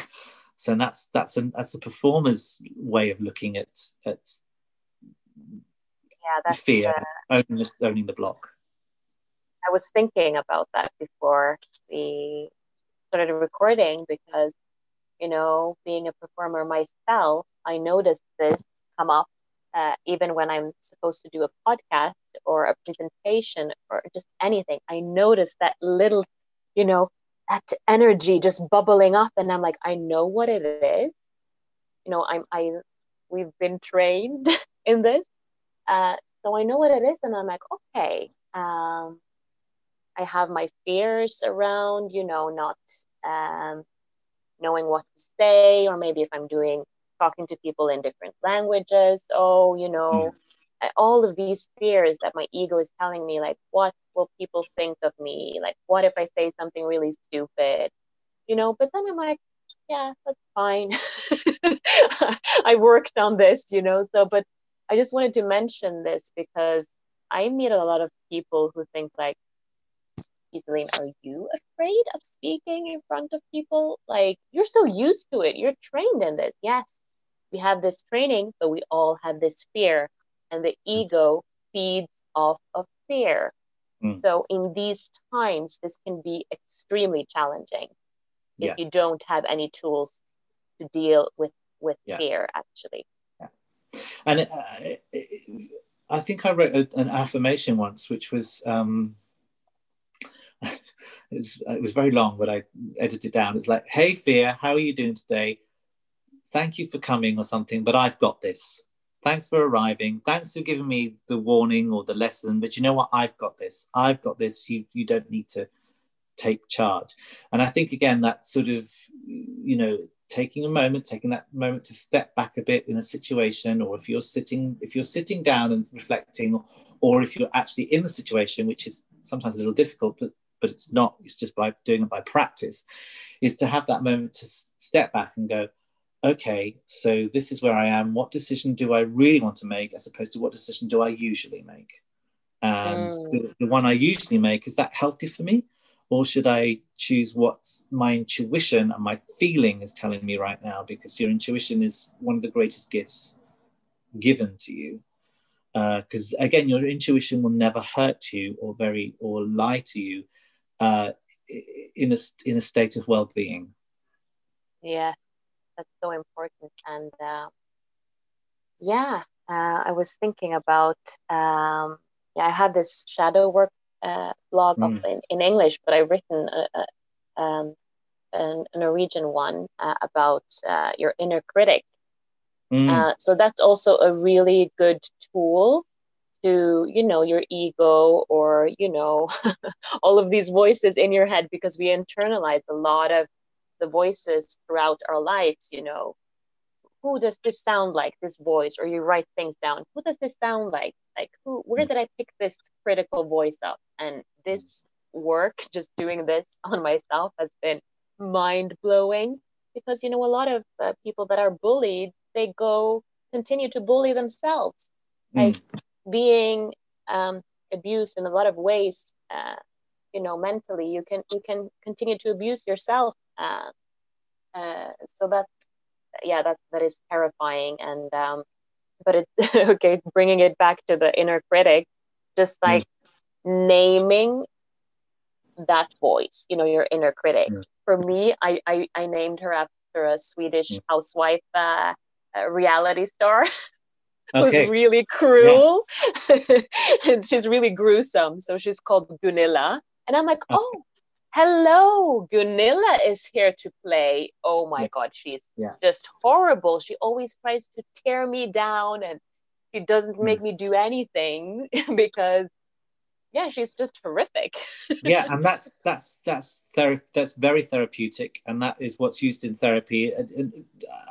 So that's that's a that's a performer's way of looking at at yeah that's fear uh, owning, the, owning the block. I was thinking about that before we started recording because you know being a performer myself i noticed this come up uh, even when i'm supposed to do a podcast or a presentation or just anything i notice that little you know that energy just bubbling up and i'm like i know what it is. You know i'm i we've been trained in this uh, so i know what it is and i'm like okay um, i have my fears around you know not um, knowing what to say or maybe if i'm doing talking to people in different languages oh you know mm. all of these fears that my ego is telling me like what will people think of me? Like, what if I say something really stupid? You know, but then I'm like, yeah, that's fine. I worked on this, you know. So, but I just wanted to mention this because I meet a lot of people who think like, Iselin, are you afraid of speaking in front of people? Like, you're so used to it. You're trained in this. Yes, we have this training, but we all have this fear, and the ego feeds off of fear. Mm. So in these times, this can be extremely challenging if you don't have any tools to deal with with yeah. fear. Actually, yeah. and uh, I think I wrote a, an affirmation once, which was. Um, it was, it was very long, but I edited it down. It's like, "Hey, fear, how are you doing today? Thank you for coming, or something. But I've got this thanks for arriving. Thanks for giving me the warning or the lesson. But you know what? I've got this. I've got this. You you don't need to take charge. And I think again that sort of you know taking a moment, taking that moment to step back a bit in a situation, or if you're sitting if you're sitting down and reflecting, or if you're actually in the situation, which is sometimes a little difficult, but but it's not. It's just by doing it by practice, is to have that moment to step back and go okay, so this is where I am. What decision do I really want to make as opposed to what decision do I usually make? And mm. the, the, one I usually make, is that healthy for me? Or should I choose what my intuition and my feeling is telling me right now? Because your intuition is one of the greatest gifts given to you. Because uh, again, your intuition will never hurt you or very or lie to you uh, in a in a state of well-being. Yeah, that's so important. And uh, yeah, uh, I was thinking about um, yeah, I had this shadow work uh, blog mm. in, in English, but I've written a, a, um, a Norwegian one uh, about uh, your inner critic. Mm. Uh, so that's also a really good tool to you know your ego or you know all of these voices in your head because we internalize a lot of the voices throughout our lives you know who does this sound like this voice or you write things down who does this sound like? Like who where did i pick this critical voice up? And this work just doing this on myself has been mind blowing because you know a lot of uh, people that are bullied they go continue to bully themselves mm. like being um, abused in a lot of ways uh, you know mentally. You can you can continue to abuse yourself uh, uh, so that yeah that that is terrifying and um, but it's okay bringing it back to the inner critic just mm. like mm. naming that voice you know your inner critic mm. for me I, I i named her after a swedish mm. housewife uh, reality star who's really cruel yeah. she's really gruesome so she's called gunilla and i'm like oh hello gunilla is here to play oh my yeah. god she's yeah. just horrible she always tries to tear me down and she doesn't hmm. make mm. me do anything because yeah she's just horrific yeah and that's that's that's thera- that's very therapeutic and that is what's used in therapy and, and,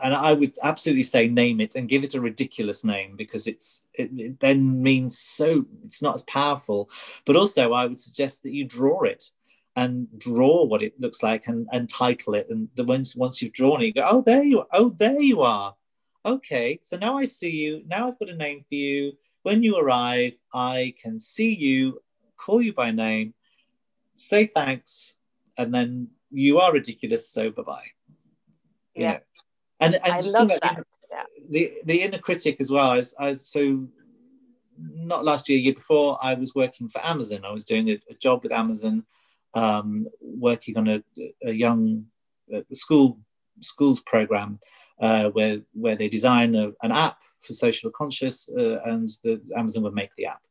and, i would absolutely say name it and give it a ridiculous name because it's it, it, then means so it's not as powerful but also i would suggest that you draw it and draw what it looks like and, and title it and the once once you've drawn it you go oh there you are oh there you are okay so now i see you now i've got a name for you when you arrive, I can see you call you by name, say thanks, and then you are ridiculous, so bye bye. Yeah. Know? And, and I just love that. Yeah. The, the inner critic as well. I was, I was, so not last year, year before, I was working for Amazon. I was doing a, a job with Amazon, um, working on a, a young uh, school schools program uh, where where they design a, an app for social conscious, uh, and the Amazon would make the app.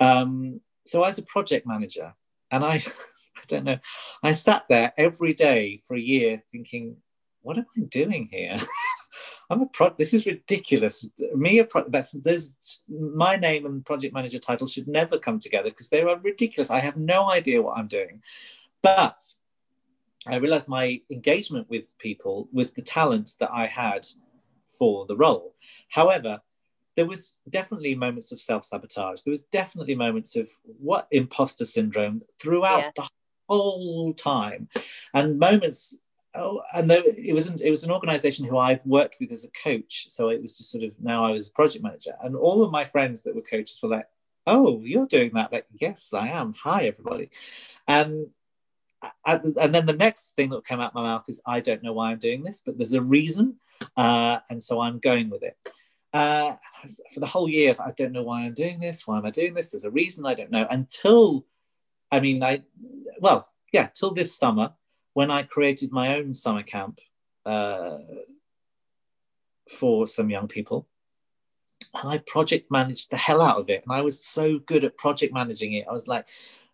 Um, so I was a project manager, and I, I don't know, I sat there every day for a year thinking, what am I doing here? I'm a pro. This is ridiculous. Me, a pro. That's there's my name and project manager title should never come together because they are ridiculous. I have no idea what I'm doing, but I realized my engagement with people was the talent that I had for the role. However, there was definitely moments of self-sabotage there was definitely moments of what imposter syndrome throughout yeah. the whole time and moments oh, and though it was an, it was an organization who I've worked with as a coach so it was just sort of now I was a project manager and all of my friends that were coaches were like oh you're doing that like yes I am hi everybody and and then the next thing that came out my mouth is I don't know why I'm doing this but there's a reason uh, and so I'm going with it uh, for the whole year, I don't know why I'm doing this. Why am I doing this? There's a reason I don't know. Until, I mean, I, well, yeah, till this summer when I created my own summer camp uh, for some young people. I project managed the hell out of it. And I was so good at project managing it. I was like,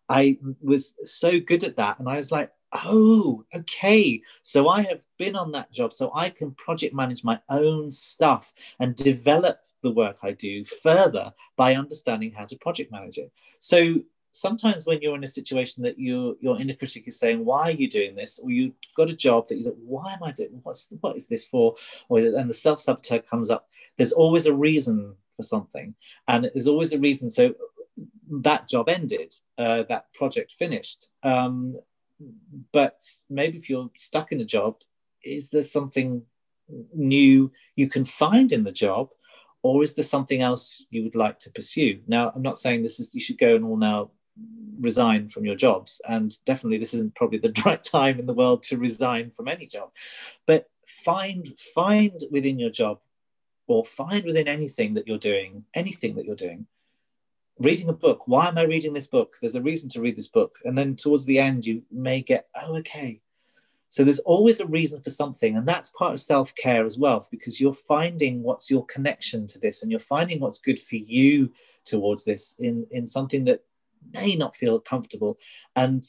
I was so good at that. And I was like, oh, okay. So I have been on that job. So I can project manage my own stuff and develop the work I do further by understanding how to project manage it. So sometimes when you're in a situation that you your inner critic is saying why are you doing this? or you've got a job that you like why am i doing what's what is this for? or and the self-sabotage comes up there's always a reason for something. And there's always a reason. So that job ended uh, that project finished. Um, but maybe if you're stuck in a job, is there something new you can find in the job? Or is there something else you would like to pursue? Now, I'm not saying this is you should go and all now resign from your jobs. And definitely this isn't probably the right time in the world to resign from any job. But find find within your job or find within anything that you're doing, anything that you're doing, reading a book. Why am I reading this book? There's a reason to read this book. And then towards the end, you may get, oh, okay. So there's always a reason for something. And that's part of self care as well, because you're finding what's your connection to this and you're finding what's good for you towards this in, in something that may not feel comfortable. And,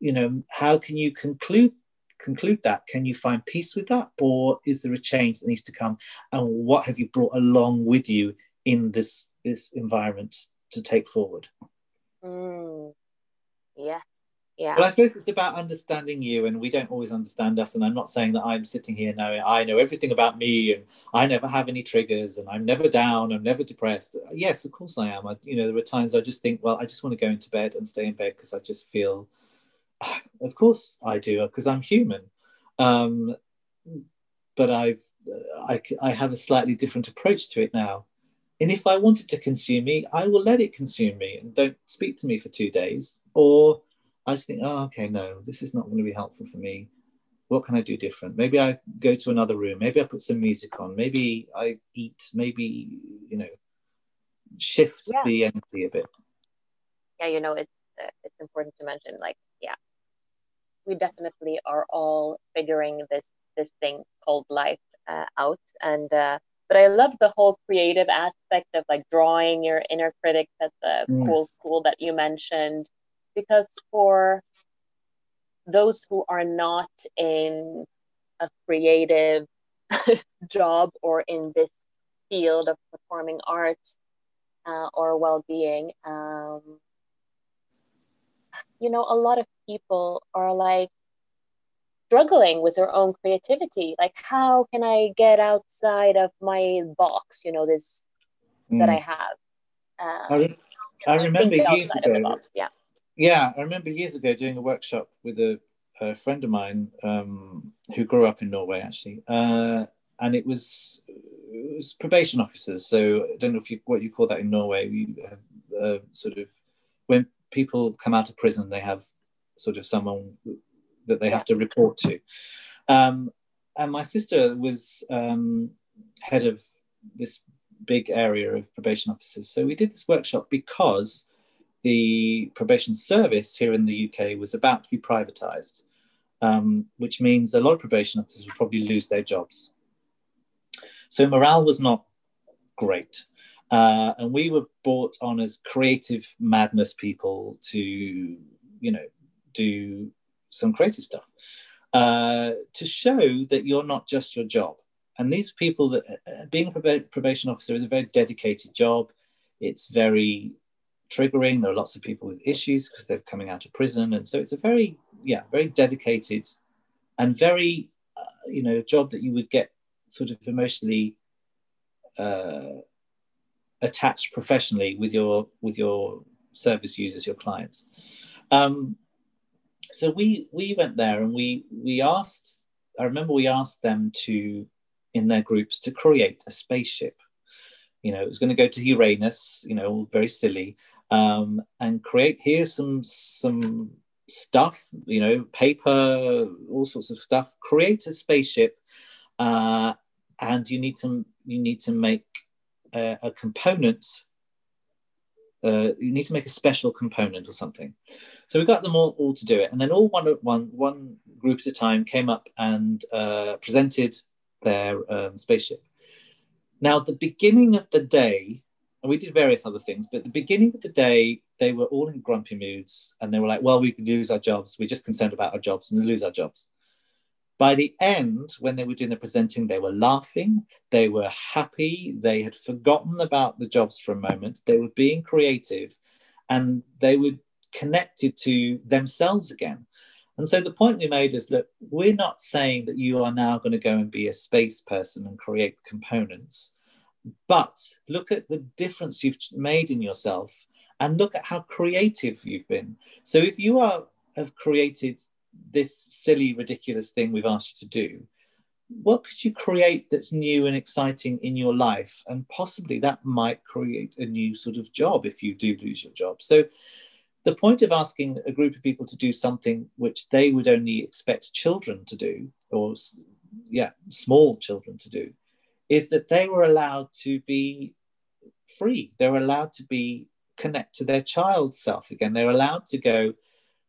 you know, how can you conclude? conclude that can you find peace with that or is there a change that needs to come and what have you brought along with you in this this environment to take forward. Mm. Yeah. Yeah. Well, I suppose it's about understanding you, and we don't always understand us. And I'm not saying that I'm sitting here knowing I know everything about me, and I never have any triggers, and I'm never down, I'm never depressed. Yes, of course I am. I, you know, there are times I just think, well, I just want to go into bed and stay in bed because I just feel. Of course I do, because I'm human. Um, but I've I, I have a slightly different approach to it now. And if I want it to consume me, I will let it consume me and don't speak to me for two days. Or I just think, oh, okay, no, this is not going to be helpful for me. What can I do different? Maybe I go to another room. Maybe I put some music on. Maybe I eat. Maybe, you know, shift yeah. the energy a bit. Yeah, you know, it's, uh, it's important to mention, like, yeah, we definitely are all figuring this this thing called life uh, out and uh, but I love the whole creative aspect of like drawing your inner critic. That's a mm. cool tool that you mentioned. Because for those who are not in a creative job or in this field of performing arts uh, or well-being, um, you know, a lot of people are like struggling with their own creativity. Like, how can I get outside of my box, you know, this mm. that I have? Um, I, re- I remember years ago. Yeah. Yeah, I remember years ago doing a workshop with a, a friend of mine um, who grew up in Norway, actually, uh, and it was it was probation officers. So I don't know if you what you call that in Norway. We have uh, sort of when people come out of prison, they have sort of someone that they have to report to. Um, and my sister was um, head of this big area of probation officers. So we did this workshop because the probation service here in the UK was about to be privatized, um, which means a lot of probation officers would probably lose their jobs. So morale was not great. Uh, and we were brought on as creative madness people to, you know, do some creative stuff uh, to show that you're not just your job. And these people that uh, being a probation officer is a very dedicated job. It's very triggering. There are lots of people with issues because they're coming out of prison, and so it's a very, yeah, very dedicated and very, uh, you know, job that you would get sort of emotionally uh, attached professionally with your with your service users, your clients. Um, so we we went there and we we asked. I remember we asked them to, in their groups, to create a spaceship. You know, it was going to go to Uranus. You know, very silly, um, and create. Here's some some stuff. You know, paper, all sorts of stuff. Create a spaceship, uh, and you need to you need to make a, a component. Uh, you need to make a special component or something. So we got them all, all to do it, and then all one one one group at a time came up and uh, presented their um, spaceship. Now, the beginning of the day, and we did various other things, but the beginning of the day, they were all in grumpy moods, and they were like, "Well, we could lose our jobs. We're just concerned about our jobs, and lose our jobs." By the end, when they were doing the presenting, they were laughing, they were happy, they had forgotten about the jobs for a moment, they were being creative, and they were connected to themselves again. And so the point we made is that we're not saying that you are now going to go and be a space person and create components, but look at the difference you've made in yourself and look at how creative you've been. So if you are have created this silly, ridiculous thing we've asked you to do, what could you create that's new and exciting in your life? And possibly that might create a new sort of job if you do lose your job. So, the point of asking a group of people to do something which they would only expect children to do, or yeah, small children to do, is that they were allowed to be free. They were allowed to be connect to their child self again. They're allowed to go,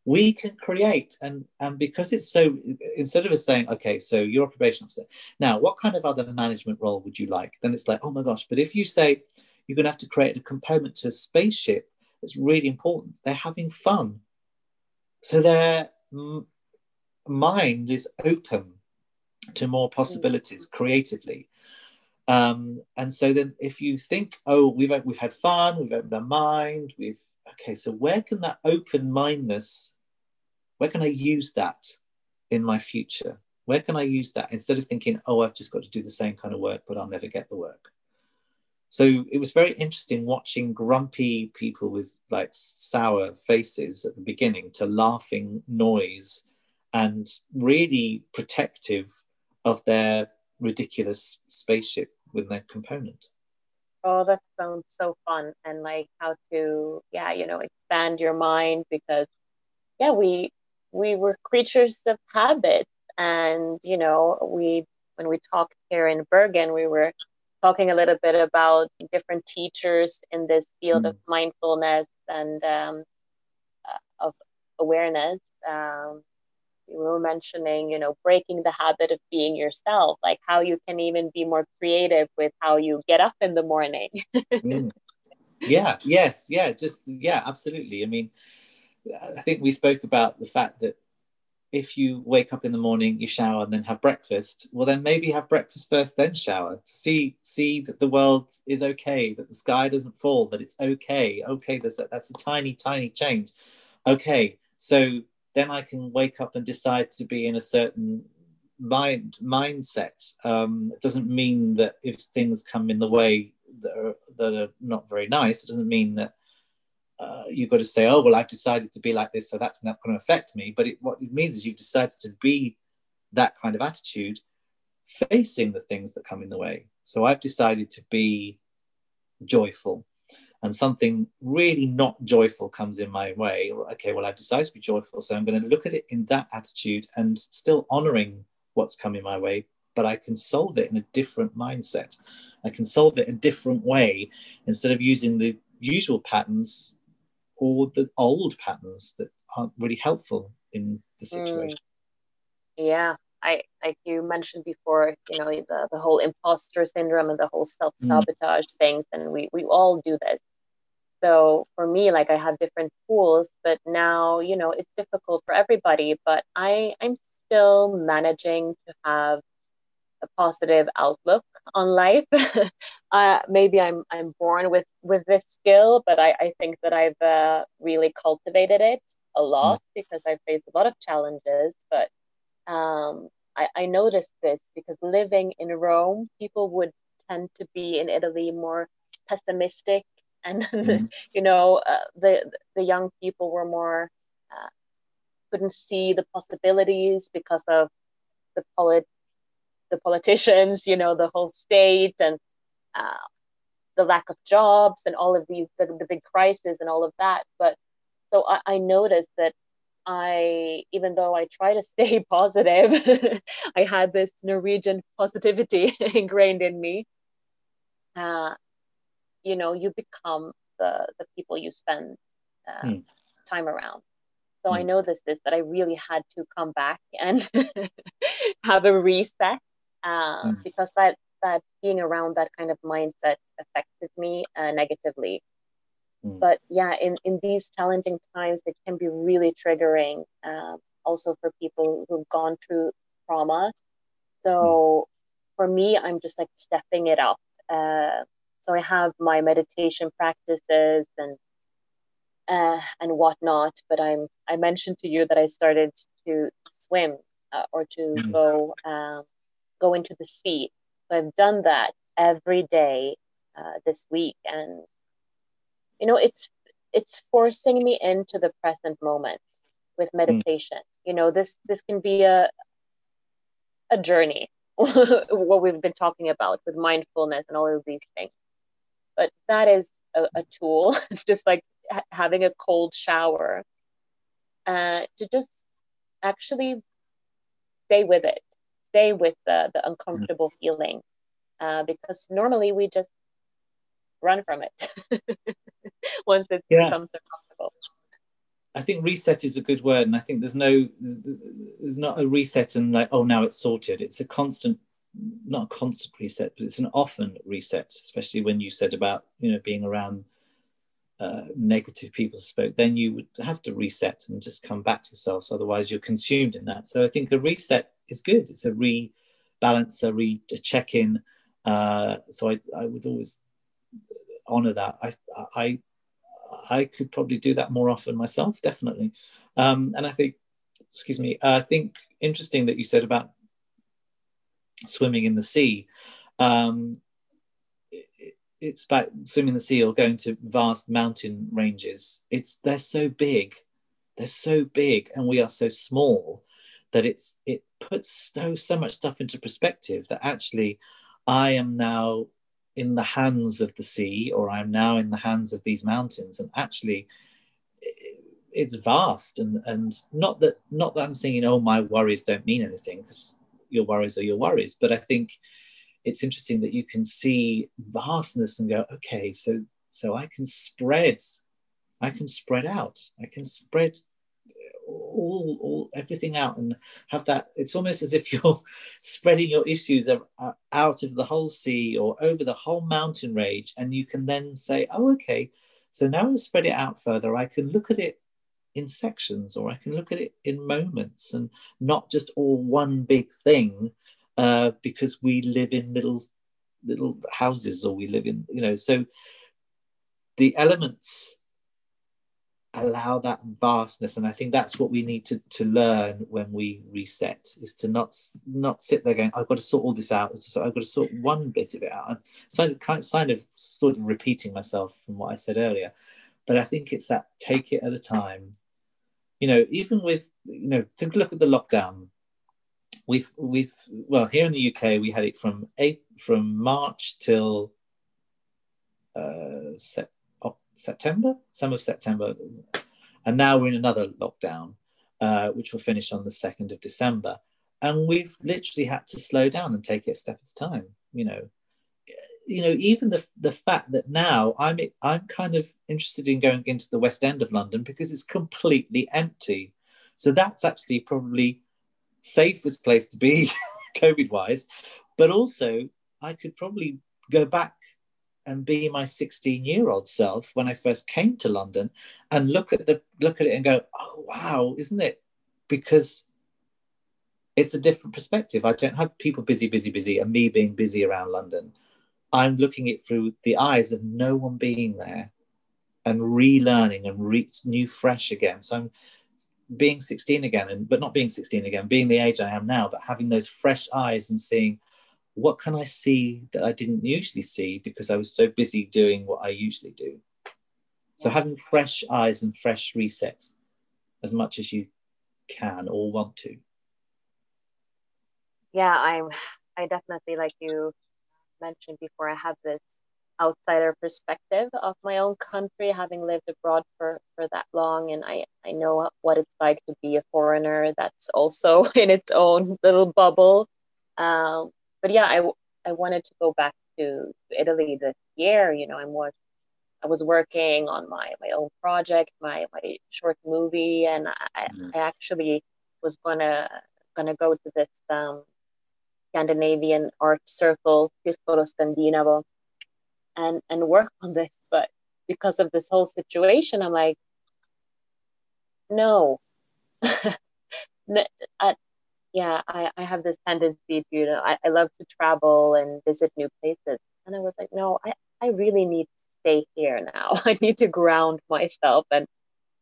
we can create and and because it's so instead of us saying okay so you're a probation officer now what kind of other management role would you like then it's like oh my gosh but if you say you're going to have to create a component to a spaceship that's really important they're having fun so their m- mind is open to more possibilities creatively um, and so then if you think oh we've we've had fun we've opened our mind we've okay, so where can that open mindedness, where can I use that in my future? Where can I use that instead of thinking, oh, I've just got to do the same kind of work, but I'll never get the work? So it was very interesting watching grumpy people with like sour faces at the beginning to laughing noise and really protective of their ridiculous spaceship with their component. Oh that sounds so fun. And like how to yeah you know expand your mind because yeah we we were creatures of habit. And you know we when we talked here in bergen we were talking a little bit about different teachers in this field mm. of mindfulness and um, uh, of awareness. Um, we were mentioning, you know, breaking the habit of being yourself, like how you can even be more creative with how you get up in the morning. mm. Yeah, yes, yeah, just, yeah, absolutely. I mean, I think we spoke about the fact that if you wake up in the morning, you shower and then have breakfast, well, then maybe have breakfast first, then shower. See, see that the world is okay, that the sky doesn't fall, that it's okay. Okay, there's a, that's a tiny, tiny change. Okay, So then I can wake up and decide to be in a certain mind mindset. Um, it doesn't mean that if things come in the way that are, that are not very nice, it doesn't mean that uh, you've got to say, oh, well, I've decided to be like this, so that's not going to affect me. But it, what it means is you've decided to be that kind of attitude facing the things that come in the way. So I've decided to be joyful and something really not joyful comes in my way, okay, well, I've decided to be joyful. So I'm going to look at it in that attitude and still honoring what's coming my way, but I can solve it in a different mindset. I can solve it a different way instead of using the usual patterns or the old patterns that aren't really helpful in the hmm. situation. Mm. Yeah. I like you mentioned before, you know, the, the whole imposter syndrome and the whole self-sabotage mm. things, and we, we all do this so for me like i have different tools but now you know it's difficult for everybody but i i'm still managing to have a positive outlook on life uh, maybe i'm i'm born with with this skill but i i think that i've uh, really cultivated it a lot mm. because i've faced a lot of challenges but um I, I noticed this because living in Rome, people would tend to be in Italy more pessimistic and mm-hmm. you know uh, the the young people were more uh, couldn't see the possibilities because of the polit the politicians you know the whole state and uh, the lack of jobs and all of these the, the big crisis and all of that but so I, I noticed that I, even though I try to stay positive, I had this Norwegian positivity ingrained in me. Uh, you know you become the the people you spend uh, mm. time around so mm. i hmm. know this is that i really had to come back and have a reset uh, mm. because that that being around that kind of mindset affected me uh, negatively hmm. but yeah in in these challenging times it can be really triggering um, also for people who've gone through trauma so hmm. for me i'm just like stepping it up uh, so I have my meditation practices and uh, and whatnot. But I'm I mentioned to you that I started to swim uh, or to mm-hmm. go um, go into the sea. So I've done that every day uh, this week, and you know it's it's forcing me into the present moment with mm. meditation. Mm. You know this this can be a a journey what we've been talking about with mindfulness and all of these things but that is a, a tool just like ha- having a cold shower uh, to just actually stay with it stay with the, the uncomfortable mm. feeling uh, because normally we just run from it once it yeah. becomes uncomfortable I think reset is a good word, and I think there's no, there's not a reset and like, oh, now it's sorted. It's a constant not a constant reset, but it's an often reset, especially when you said about you know being around uh, negative people spoke, then you would have to reset and just come back to yourself. So otherwise, you're consumed in that. So I think a reset is good. It's a rebalance, a re a check in. Uh, so I, I would always honor that. I, I, I could probably do that more often myself, definitely. Um, and I think, excuse me, I think interesting that you said about swimming in the sea. Um, it, it's about swimming in the sea or going to vast mountain ranges. It's they're so big, they're so big, and we are so small that it's it puts so so much stuff into perspective that actually I am now in the hands of the sea or I'm now in the hands of these mountains and actually it's vast and and not that not that I'm saying oh my worries don't mean anything because your worries are your worries. But I think it's interesting that you can see vastness and go, okay, so so I can spread, I can spread out, I can spread all, all everything out and have that. It's almost as if you're spreading your issues uh, out of the whole sea or over the whole mountain range, and you can then say, oh, okay. So now I spread it out further. I can look at it in sections or I can look at it in moments and not just all one big thing uh, because we live in little little houses or we live in you know so the elements allow that vastness. And i think that's what we need to, to learn when we reset is to not not sit there going i've got to sort all this out. So i've got to sort one bit of it out. And so kind, kind of sort of repeating myself from what i said earlier. But i think it's that take it at a time you know even with you know think look at the lockdown. We've we've well here in the uk we had it from eight from march till uh, September, some of September, and now we're in another lockdown, uh, which will finish on the second of December, and we've literally had to slow down and take it a step at a time. You know, you know, even the the fact that now I'm I'm kind of interested in going into the West End of London because it's completely empty. So that's actually probably safest place to be, COVID wise. But also, I could probably go back and be my 16 year old self when I first came to London and look at the look at it and go, oh wow, isn't it? Because it's a different perspective. I don't have people busy, busy, busy, and me being busy around London. I'm looking it through the eyes of no one being there and relearning and re- new fresh again. So I'm being 16 again, and but not being 16 again, being the age I am now, but having those fresh eyes and seeing what can I see that I didn't usually see because I was so busy doing what I usually do? So having fresh eyes and fresh resets as much as you can or want to. Yeah, I'm I definitely like you mentioned before, I have this outsider perspective of my own country, having lived abroad for, for that long. And I, I know what it's like to be a foreigner that's also in its own little bubble. Um, but yeah, I, I wanted to go back to, Italy this year. You know, I'm what I was working on my, my own project, my, my short movie, and I, mm-hmm. I actually was gonna gonna go to this um, Scandinavian art circle, Circolo Scandinavo, and and work on this. But because of this whole situation, I'm like, no. I, yeah, I, I have this tendency to, you know, I, I love to travel and visit new places. And I was like, no, I, I really need to stay here now. I need to ground myself. And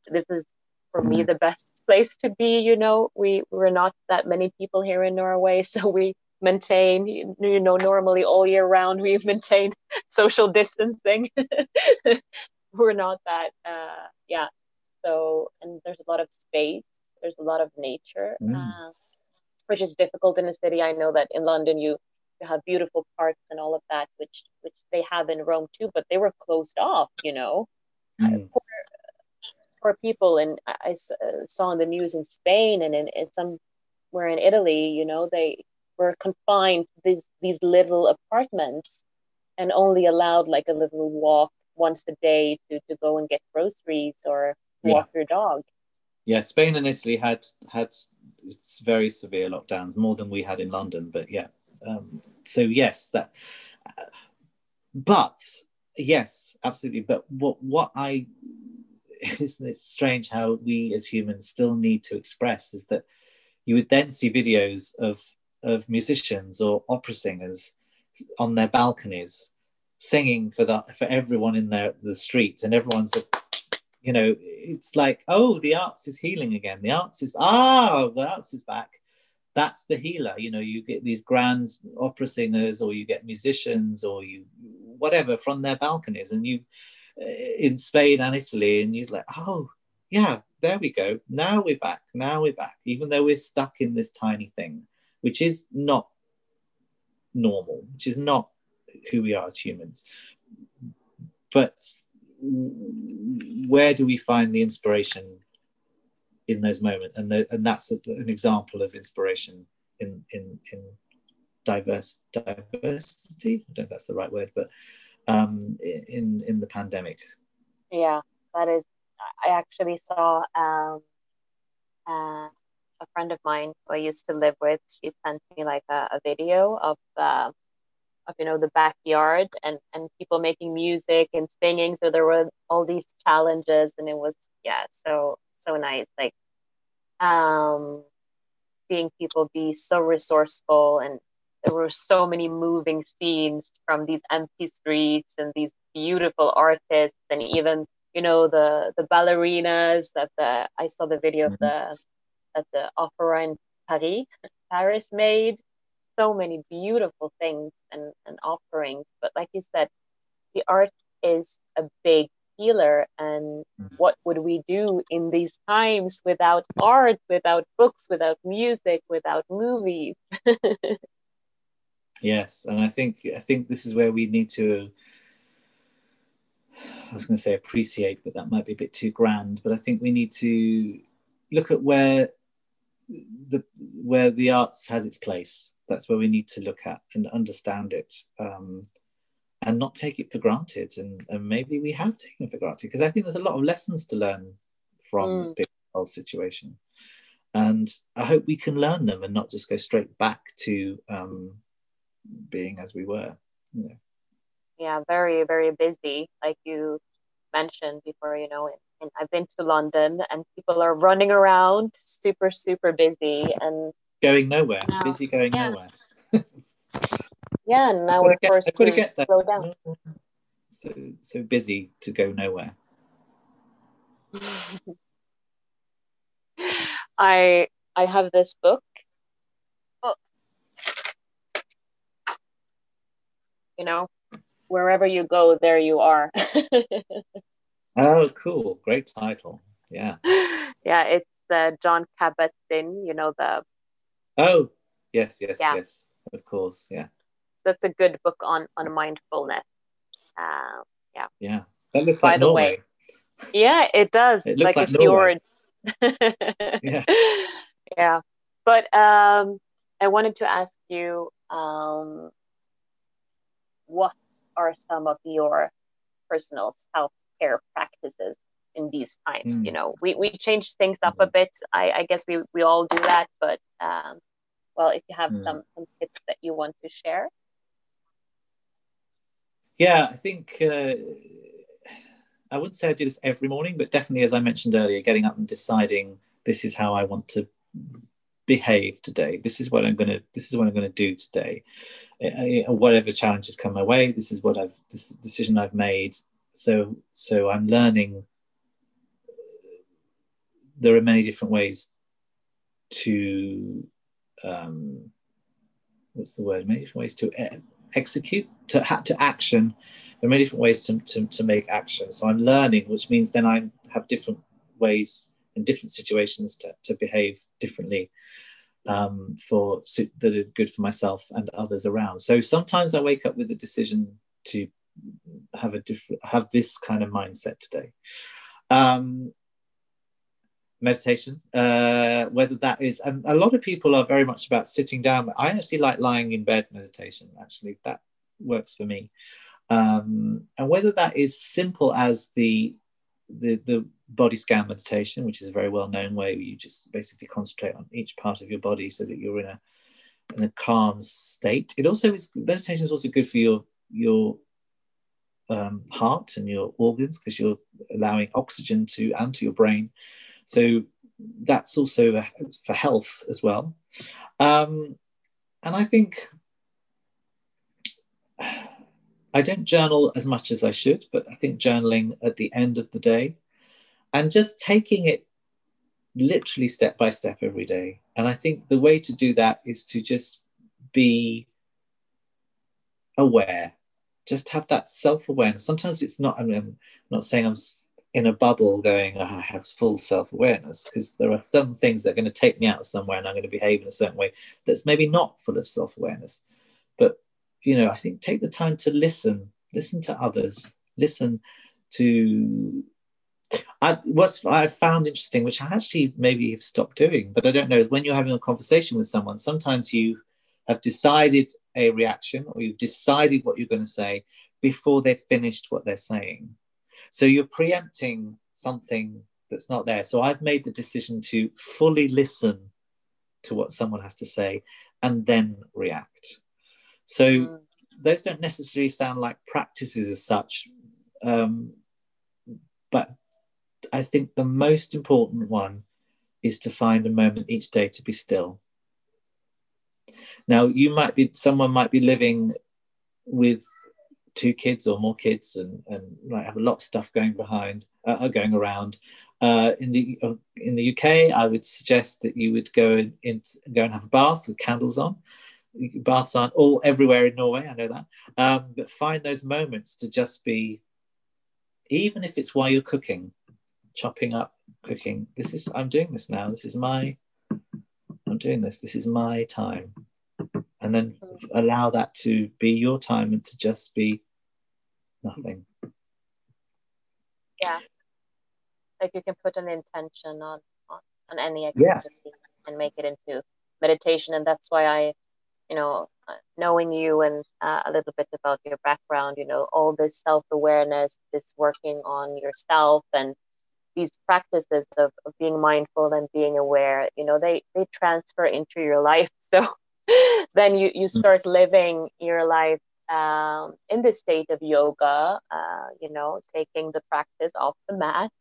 this is for me mm-hmm. the best place to be. You know, we we're not that many people here in Norway, so we maintain, you know, normally all year round we've maintained social distancing. we're not that, uh, yeah. So, and there's a lot of space. There's a lot of nature. Mm. Uh, which is difficult in a city. I know that in London you you have beautiful parks and all of that, which which they have in Rome too, but they were closed off. You know, mm. poor, poor people, and I, uh, saw in the news in Spain and in, in somewhere in Italy. You know, they were confined to these these little apartments and only allowed like a little walk once a day to to go and get groceries or walk yeah. your dog. Yeah, Spain and Italy had had very severe lockdowns, more than we had in London. But yeah, um, so yes, that. Uh, but yes, absolutely. But what what I isn't it strange how we as humans still need to express is that you would then see videos of of musicians or opera singers on their balconies singing for the for everyone in their the street. And everyone's you know it's like oh the arts is healing again. The arts is ah the arts is back. That's the healer. You know you get these grand opera singers or you get musicians or you whatever from their balconies. And you eh, in spain and italy and you're like oh yeah there we go. Now we're back. Now we're back. Even though we're stuck in this tiny thing which is not normal which is not who we are as humans but where do we find the inspiration in those moments? And, the, and that's a, an example of inspiration in in in diverse diversity. I don't know if that's the right word, but um, in in the pandemic. Yeah, that is. I actually saw um, uh, a friend of mine who I used to live with. She sent me like a, a video of uh, of you know the backyard and and people making music and singing so there were all these challenges and it was yeah so so nice like um seeing people be so resourceful and there were so many moving scenes from these empty streets and these beautiful artists and even you know the the ballerinas that the I saw the video mm-hmm. of the that the opera in Paris Paris made so many beautiful things and, and offerings but like you said the art is a big healer and mm-hmm. what would we do in these times without art without books without music without movies yes and i think i think this is where we need to I was going to say appreciate, but that might be a bit too grand. But I think we need to look at where the where the arts has its place. That's where we need to look at and understand it, um, and not take it for granted. And, and maybe we have taken it for granted because I think there's a lot of lessons to learn from mm. this whole situation. And I hope we can learn them and not just go straight back to um, being as we were. You know yeah very very busy like you mentioned before you know and i've been to london and people are running around super super busy and going nowhere. Now, busy going yeah. nowhere. Yeah and now we're forced to get slow down. So so busy to go nowhere. I i have this book. Oh. you know wherever you go, there you are. oh, cool! Great title. Yeah. Yeah, it's the Jon Kabat-Zinn. You know the. Oh yes, yes, yeah. yes. Of course, yeah. So that's a good book on on mindfulness. Uh, yeah. Yeah, that looks By like the Norway. way. Yeah, it does. It looks like, like a fjord. yeah. Yeah, but um, I wanted to ask you um, what are some of your personal self care practices in these times? Mm. You know, we, we change things up a bit. I, I guess we, we all do that, but um, well, if you have mm. some, some tips that you want to share. Yeah, I think uh, I wouldn't say I do this every morning, but definitely, as I mentioned earlier, getting up and deciding this is how I want to behave today. This is what I'm going to. This is what I'm going to do today. Uh, whatever challenges come my way this is what i've this decision i've made so so i'm learning there are many different ways to um what's the word? Many different ways to execute to to action. There are many different ways to, to, to make action. So i'm learning which means then i have different ways in different situations to, to behave differently um, for that are good for myself and others around. So sometimes I wake up with the decision to have a different have this kind of mindset today. Um, meditation, uh, whether that is, and a lot of people are very much about sitting down. I actually like lying in bed meditation. Actually, that works for me. Um, and whether that is simple as the the the body scan meditation, which is a very well known way where you just basically concentrate on each part of your body so that you're in a in a calm state. It also is meditation is also good for your your um, heart and your organs because you're allowing oxygen to and to your brain. So that's also for health as well. Um, and I think I don't journal as much as I should, but I think journaling at the end of the day and just taking it literally step by step every day. And I think the way to do that is to just be aware, just have that self awareness. Sometimes it's not, I mean, I'm not saying I'm in a bubble going, oh, I have full self awareness, because there are some things that are going to take me out of somewhere and I'm going to behave in a certain way that's maybe not full of self awareness. But, you know, I think take the time to listen, listen to others, listen to I, what's I found interesting, which I actually maybe have stopped doing, but I don't know, is when you're having a conversation with someone, sometimes you have decided a reaction or you've decided what you're going to say before they've finished what they're saying. So you're preempting something that's not there. So I've made the decision to fully listen to what someone has to say and then react. So mm. those don't necessarily sound like practices as such, um, but I think the most important one is to find a moment each day to be still. Now, you might be, someone might be living with two kids or more kids and, and might have a lot of stuff going behind uh, going around. Uh, in the uh, in the UK, I would suggest that you would go in, in, go and have a bath with candles on. Baths aren't all everywhere in Norway, I know that, um, but find those moments to just be, even if it's while you're cooking, chopping up, cooking. This is I'm doing this now. This is my I'm doing this. This is my time, and then allow that to be your time and to just be nothing. Yeah like you can put an intention on on, on any activity yeah. and make it into meditation and that's why i you know uh, knowing you and uh, a little bit about your background you know all this self-awareness this working on yourself and these practices of, of being mindful and being aware you know they they transfer into your life so then you you mm. start living your life um, in the state of yoga, uh, you know, taking the practice off the mat.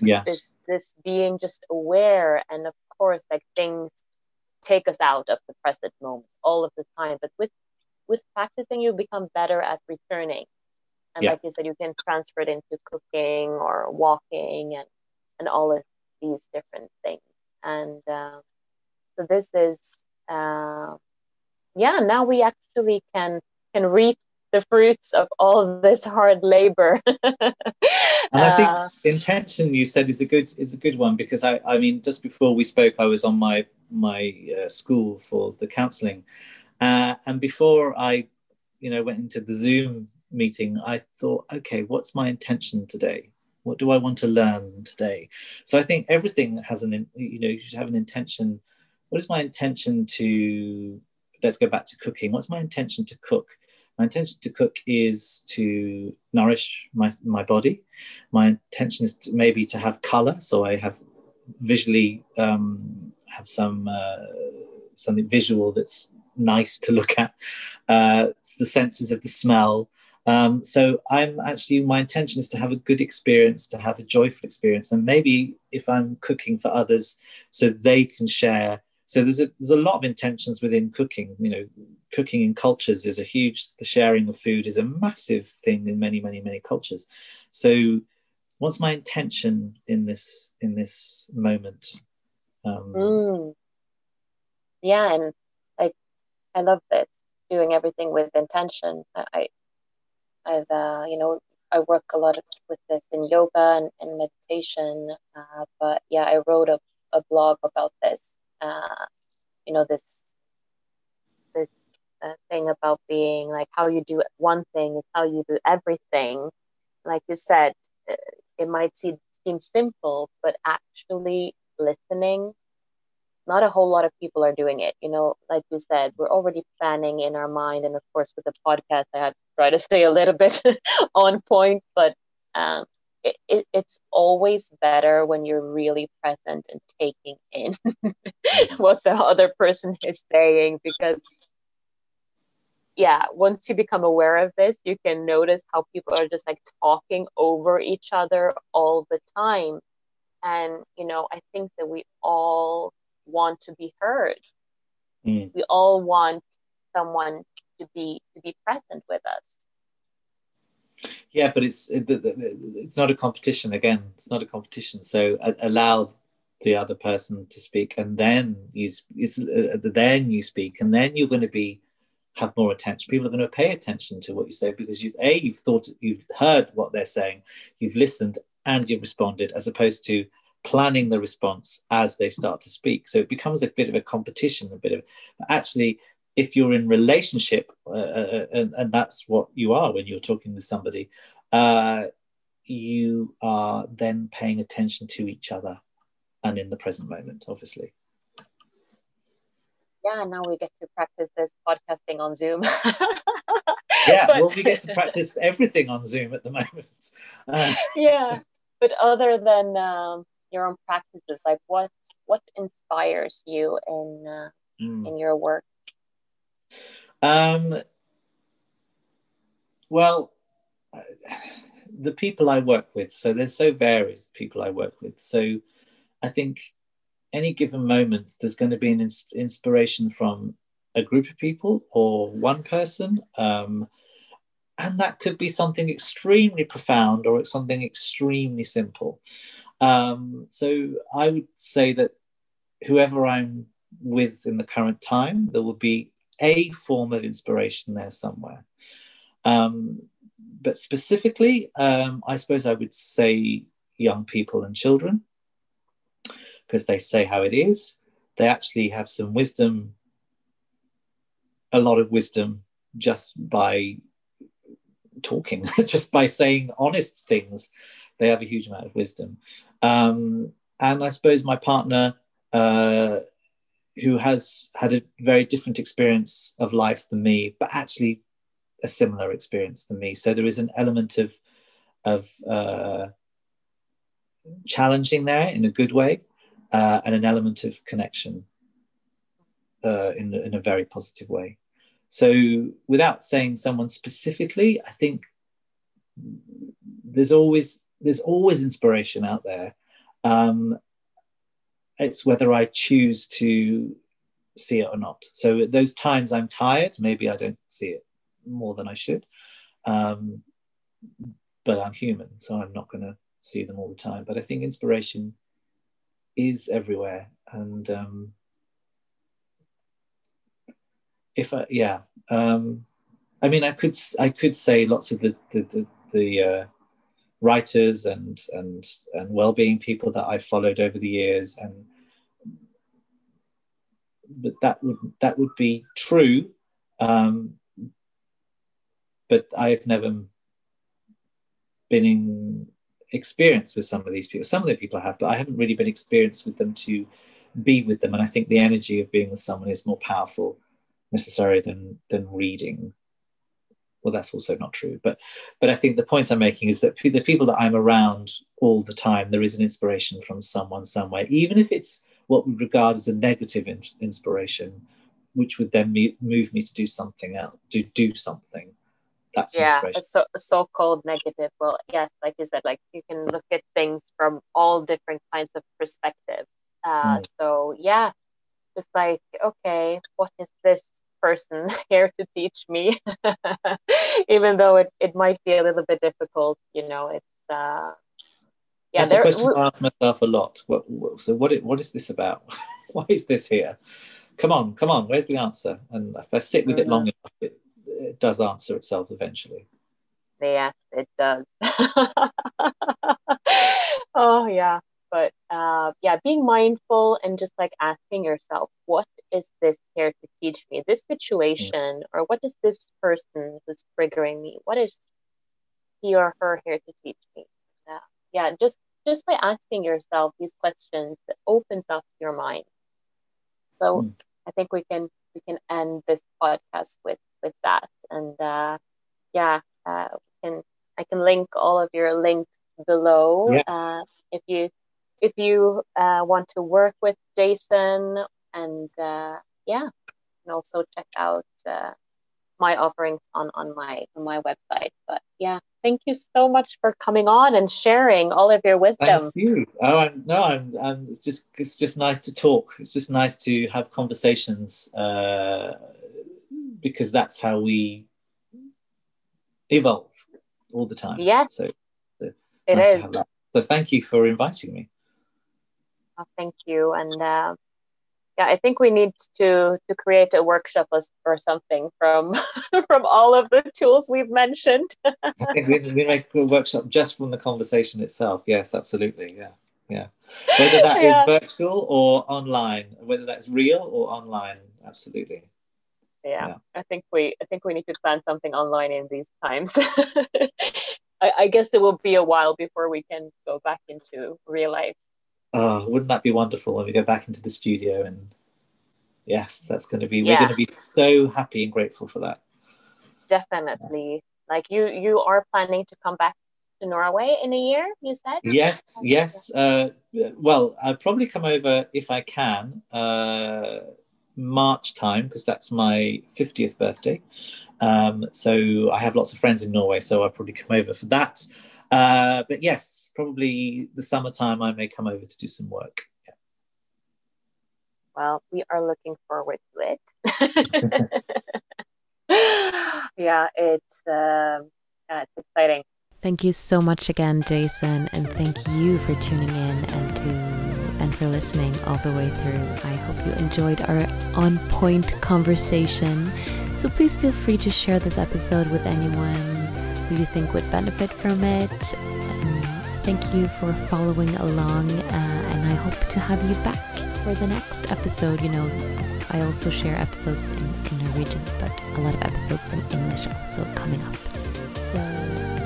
Yeah. This this being just aware, and of course, like things take us out of the present moment all of the time. But with with practicing, you become better at returning. And yeah. like you said, you can transfer it into cooking or walking and and all of these different things. And uh, so this is, uh, yeah. Now we actually can can reap the fruits of all this hard labor. and I think uh, intention you said is a good is a good one because I I mean just before we spoke I was on my my uh, school for the counselling, uh, and before I you know went into the Zoom meeting I thought okay what's my intention today what do I want to learn today so I think everything has an you know you should have an intention what is my intention to let's go back to cooking what's my intention to cook my intention to cook is to nourish my, my body. My intention is to maybe to have color, so I have visually um, have some uh, something visual that's nice to look at. Uh, it's the senses of the smell. Um, so I'm actually my intention is to have a good experience, to have a joyful experience, and maybe if I'm cooking for others, so they can share so there's a there's a lot of intentions within cooking you know cooking in cultures is a huge the sharing of food is a massive thing in many many many cultures. So what's my intention in this in this moment? Um, mm. yeah and like i love this doing everything with intention. I i've uh, you know i work a lot with this in yoga and, and meditation uh, but yeah i wrote a, a blog about this uh, you know this this uh, thing about being like how you do one thing is how you do everything. Like you said uh, it might seem, seem simple but actually listening not a whole lot of people are doing it. You know like you said we're already planning in our mind and of course with the podcast i have to try to stay a little bit on point but um, it, it, it's always better when you're really present and taking in what the other person is saying because yeah once you become aware of this you can notice how people are just like talking over each other all the time. And you know i think that we all want to be heard. Mm. we all want someone to be to be present with us yeah, but it's it's not a competition. Again, it's not a competition. So allow the other person to speak, and then you uh, then you speak, and then you're going to be have more attention. People are going to pay attention to what you say because you've a you've thought you've heard what they're saying, you've listened, and you've responded, as opposed to planning the response as they start to speak. So it becomes a bit of a competition, a bit of actually if you're in relationship uh, uh, and, and, that's what you are when you're talking with somebody uh, you are then paying attention to each other and in the present moment obviously. Yeah now we get to practice this podcasting on zoom. Yeah but... well we get to practice everything on zoom at the moment. Uh, yeah but other than um, your own practices like what what inspires you in uh, mm. in your work um, well, the people I work with, so there's so varied people I work with. So I think any given moment, there's going to be an ins- inspiration from a group of people or one person. Um, and that could be something extremely profound or it's something extremely simple. Um, so I would say that whoever I'm with in the current time, there will be a form of inspiration there somewhere. Um, but specifically, um, I suppose I would say young people and children, because they say how it is. They actually have some wisdom, a lot of wisdom, just by talking, just by saying honest things. They have a huge amount of wisdom. Um, and I suppose my partner, uh, who has had a very different experience of life than me, but actually a similar experience than me. So there is an element of of uh, challenging there in a good way, uh, and an element of connection uh, in in a very positive way. So, without saying someone specifically, I think there's always there's always inspiration out there. Um, it's whether I choose to see it or not. So at those times I'm tired, maybe I don't see it more than I should. Um, but I'm human, so I'm not going to see them all the time. But I think inspiration is everywhere, and um, if I, yeah, um, I mean, I could I could say lots of the the the, the uh, writers and and and well-being people that I've followed over the years, and but that would that would be true, um, but I've never been in experience with some of these people. Some of the people I have, but I haven't really been experienced with them to be with them. And I think the energy of being with someone is more powerful necessarily than than reading well that's also not true but but i think the point i'm making is that the people that i'm around all the time there is an inspiration from someone somewhere even if it's what we regard as a negative in- inspiration which would then me- move me to do something else to do something. That's yeah so, so-called negative. Well yes like you said like you can look at things from all different kinds of perspectives uh, mm. so yeah just like okay what is this person here to teach me even though it, it might be a little bit difficult you know it's uh yeah that's a question I ask myself a lot. What, what, so what what is this about? Why is this here? Come on come on where's the answer? And if i sit with mm-hmm. it long enough it, it does answer itself eventually. Yes it does. Oh yeah but uh, yeah being mindful and just like asking yourself what is this here to teach me? This situation or does this person who's triggering me? What is he or her here to teach me? Yeah, yeah just just by asking yourself these questions that opens up your mind. So mm. i think we can we can end this podcast with with that. And uh, yeah uh, we can i can link all of your links below. Yeah. uh, if you if you uh, want to work with Jason, and uh, yeah, and also check out uh, my offerings on on my on my website. But yeah, thank you so much for coming on and sharing all of your wisdom. Thank you. Oh, I'm, no, I'm, I'm. It's just it's just nice to talk. It's just nice to have conversations uh, because that's how we evolve all the time. Yes. So, so it nice is. So thank you for inviting me. Oh, thank you. And uh, yeah, I think we need to to create a workshop or something from from all of the tools we've mentioned. I think we, we make a workshop just from the conversation itself. Yes, absolutely. Yeah, yeah. Whether that yeah. is virtual or online, whether that's real or online, absolutely. Yeah, yeah, I think we I think we need to plan something online in these times. I, I guess it will be a while before we can go back into real life oh, wouldn't that be wonderful when we go back into the studio? And yes, that's going to be, yeah. we're going to be so happy and grateful for that. Definitely. Yeah. Like you, you are planning to come back to Norway in a year, you said? Yes, yes. Uh, well, I'll probably come over if I can, uh, March time, because that's my 50th birthday. Um, so I have lots of friends in Norway, so I'll probably come over for that. Uh, but yes, probably the summertime I may come over to do some work. Yeah. Well, we are looking forward to it. yeah, it's uh, yeah, it's exciting. Thank you so much again, Jason, and thank you for tuning in and to and for listening all the way through. I hope you enjoyed our on point conversation. So please feel free to share this episode with anyone who you think would benefit from it. Thank you for following along, uh, and I hope to have you back for the next episode. You know, I also share episodes in, in Norwegian, but a lot of episodes in English also coming up. So,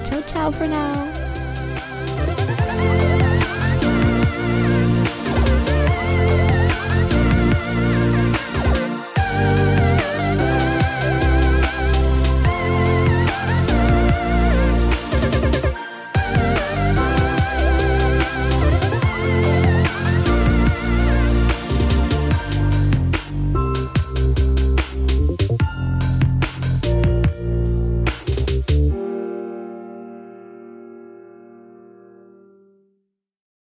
ciao, ciao for now.